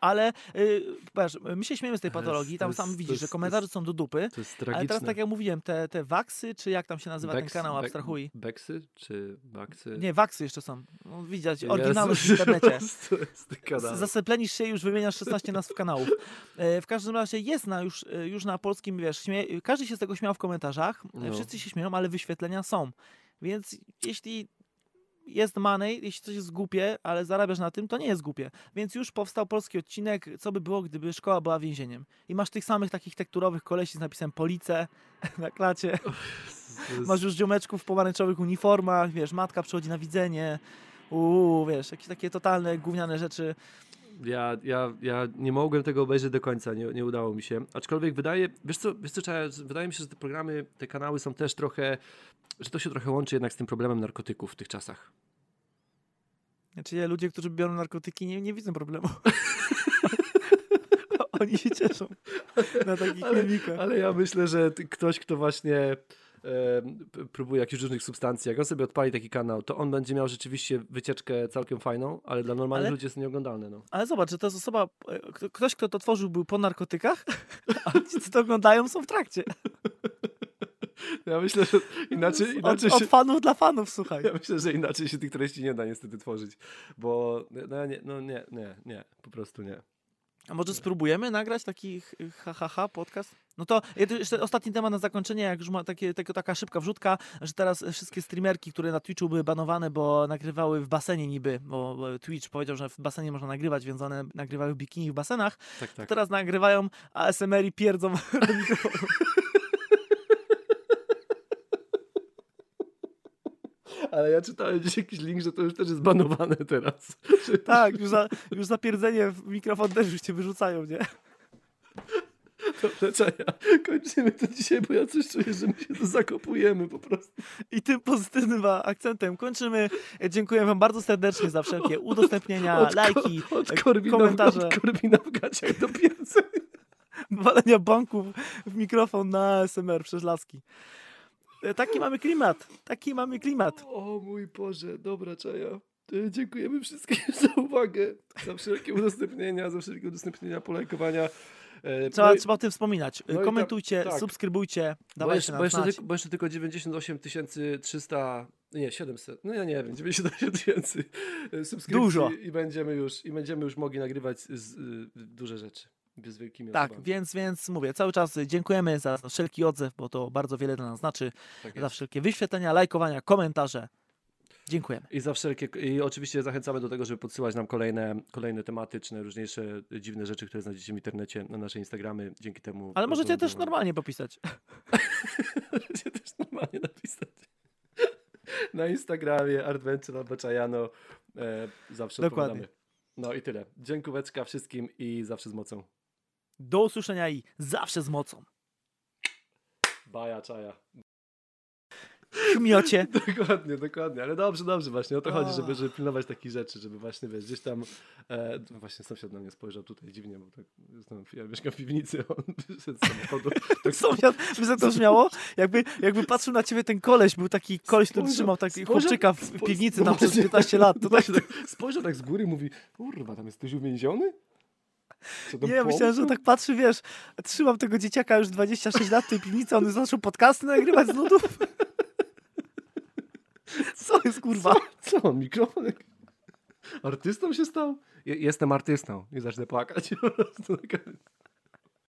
Ale y, wiesz, my się śmiejemy z tej patologii, to tam jest- sam widzisz, jest- że komentarze jest- są do dupy, To jest ale tragiczne. teraz tak jak mówiłem, te, te waksy, czy jak tam się nazywa ten kanał, bek- abstrahuj. Beksy czy baksy? Nie, waksy jeszcze są. No, widać, oryginalność w (laughs) internecie. To jest ten kanał. Z- Zaseplenisz się już wymieniasz 16 nazw kanałów. E, w każdym razie jest na już, e, już na polskim, wiesz, śmie- każdy się z tego śmiał w komentarzach, e, No. wszyscy się śmieją, ale wyświetlenia są. Więc jeśli jest money, jeśli coś jest głupie, ale zarabiasz na tym, to nie jest głupie. Więc już powstał polski odcinek, co by było, gdyby szkoła była więzieniem. I masz tych samych takich tekturowych kolesi z napisem police (laughs) na klacie. Masz już ziomeczków w pomarańczowych uniformach, wiesz, matka przychodzi na widzenie. Uuu, wiesz, jakieś takie totalne gówniane rzeczy. Ja, ja, ja nie mogłem tego obejrzeć do końca, nie, nie udało mi się. Aczkolwiek wydaje, wiesz co, wiesz co, Czaja, wydaje mi się, że te programy, te kanały są też trochę, że to się trochę łączy jednak z tym problemem narkotyków w tych czasach. Znaczy nie, ludzie, którzy biorą narkotyki nie, nie widzą problemu. (laughs) Oni się cieszą na takich Ale- filmikach. Ale ja myślę, że ktoś, kto właśnie próbuje jakichś różnych substancji, jak on sobie odpali taki kanał, to on będzie miał rzeczywiście wycieczkę całkiem fajną, ale dla normalnych Ale- ludzi jest nieoglądalne. No. Ale zobacz, że to jest osoba, e, kto- ktoś, kto to tworzył, był po narkotykach, (laughs) a ci, co to oglądają, są w trakcie. (laughs) Ja myślę, że inaczej, Od, inaczej od się... fanów dla fanów, słuchaj. Ja myślę, że inaczej się tych treści nie da niestety tworzyć, bo no, nie, no nie, nie, nie, po prostu nie. A może spróbujemy nagrać taki ch- ha, ha, ha podcast? No to jeszcze ostatni temat na zakończenie, jak już ma takie, tylko taka szybka wrzutka, że teraz wszystkie streamerki, które na Twitchu były banowane, bo nagrywały w basenie niby, bo Twitch powiedział, że w basenie można nagrywać, więc one nagrywały bikini w basenach, Tak, tak. teraz nagrywają ASMR i pierdzą (laughs) do mikrofonu. Ale ja czytałem gdzieś jakiś link, że to już też jest banowane teraz. Tak, już za, już za pierdzenie w mikrofon też już cię wyrzucają, nie? Dobrze, Czaja, kończymy to dzisiaj, bo ja coś czuję, że my się tu zakopujemy po prostu. I tym pozytywnym akcentem kończymy. Dziękuję wam bardzo serdecznie za wszelkie udostępnienia, Od ko- lajki, Od e, Korwina, komentarze. od Korwina w gaciach do piercy. (laughs) walenia banków w mikrofon na ASMR przez laski. E, Taki mamy klimat. Taki mamy klimat. O mój Boże, dobra Czaja. E, Dziękujemy wszystkim (laughs) za uwagę, za wszelkie udostępnienia, za wszelkie udostępnienia, polajkowania. E, Trzeba, no i- trzeba o tym wspominać. no Komentujcie, tak. subskrybujcie, Bo dawajcie jeszcze, nam bo, jeszcze tylko, bo jeszcze tylko 98 300, nie 700, no ja nie wiem, 98 tysięcy e, subskrypcji Dużo. i będziemy już, i będziemy już mogli nagrywać z, y, duże rzeczy z wielkimi Tak, osobami. więc, więc mówię, cały czas dziękujemy za wszelki odzew, bo to bardzo wiele dla nas znaczy. Tak Za wszelkie wyświetlenia, lajkowania, komentarze. Dziękujemy. I za wszelkie, i oczywiście zachęcamy do tego, żeby podsyłać nam kolejne, kolejne tematyczne, różniejsze dziwne rzeczy, które znajdziecie w internecie na nasze Instagramy. Dzięki temu. Ale możecie też normalnie popisać. (laughs) (laughs) Możecie też normalnie napisać. (laughs) Na Instagramie Adventure albo Czajano. E, zawsze Dokładnie. No i tyle. Dziękóweczka wszystkim i zawsze z mocą. Do usłyszenia i zawsze z mocą. Baja, czaja. Chmiocie. (laughs) Dokładnie, dokładnie. Ale dobrze, dobrze właśnie. O to chodzi, żeby, żeby pilnować takich rzeczy, żeby właśnie, wiesz, gdzieś tam... E, no właśnie sąsiad na mnie spojrzał tutaj dziwnie, bo tak, jestem, ja mieszkam w piwnicy, (laughs) on wyszedł z samochodu. Tak (laughs) Sąsiad, by za to brzmiało, jakby, jakby patrzył na ciebie ten koleś, był taki koleś, który trzymał taki chłopczyka w piwnicy tam przez właśnie- 15 lat. To tak, tak spojrzał tak z góry i mówi, kurwa, tam jest ktoś uwięziony? Nie, ja myślałem, że tak patrzy, wiesz, trzymam tego dzieciaka już 26 lat w tej piwnicy, on zaczął podcasty nagrywać z nudów. (laughs) jest kurwa? Co, co on, mikrofon? Artystą się stał? Je, jestem artystą i zacznę płakać. (laughs)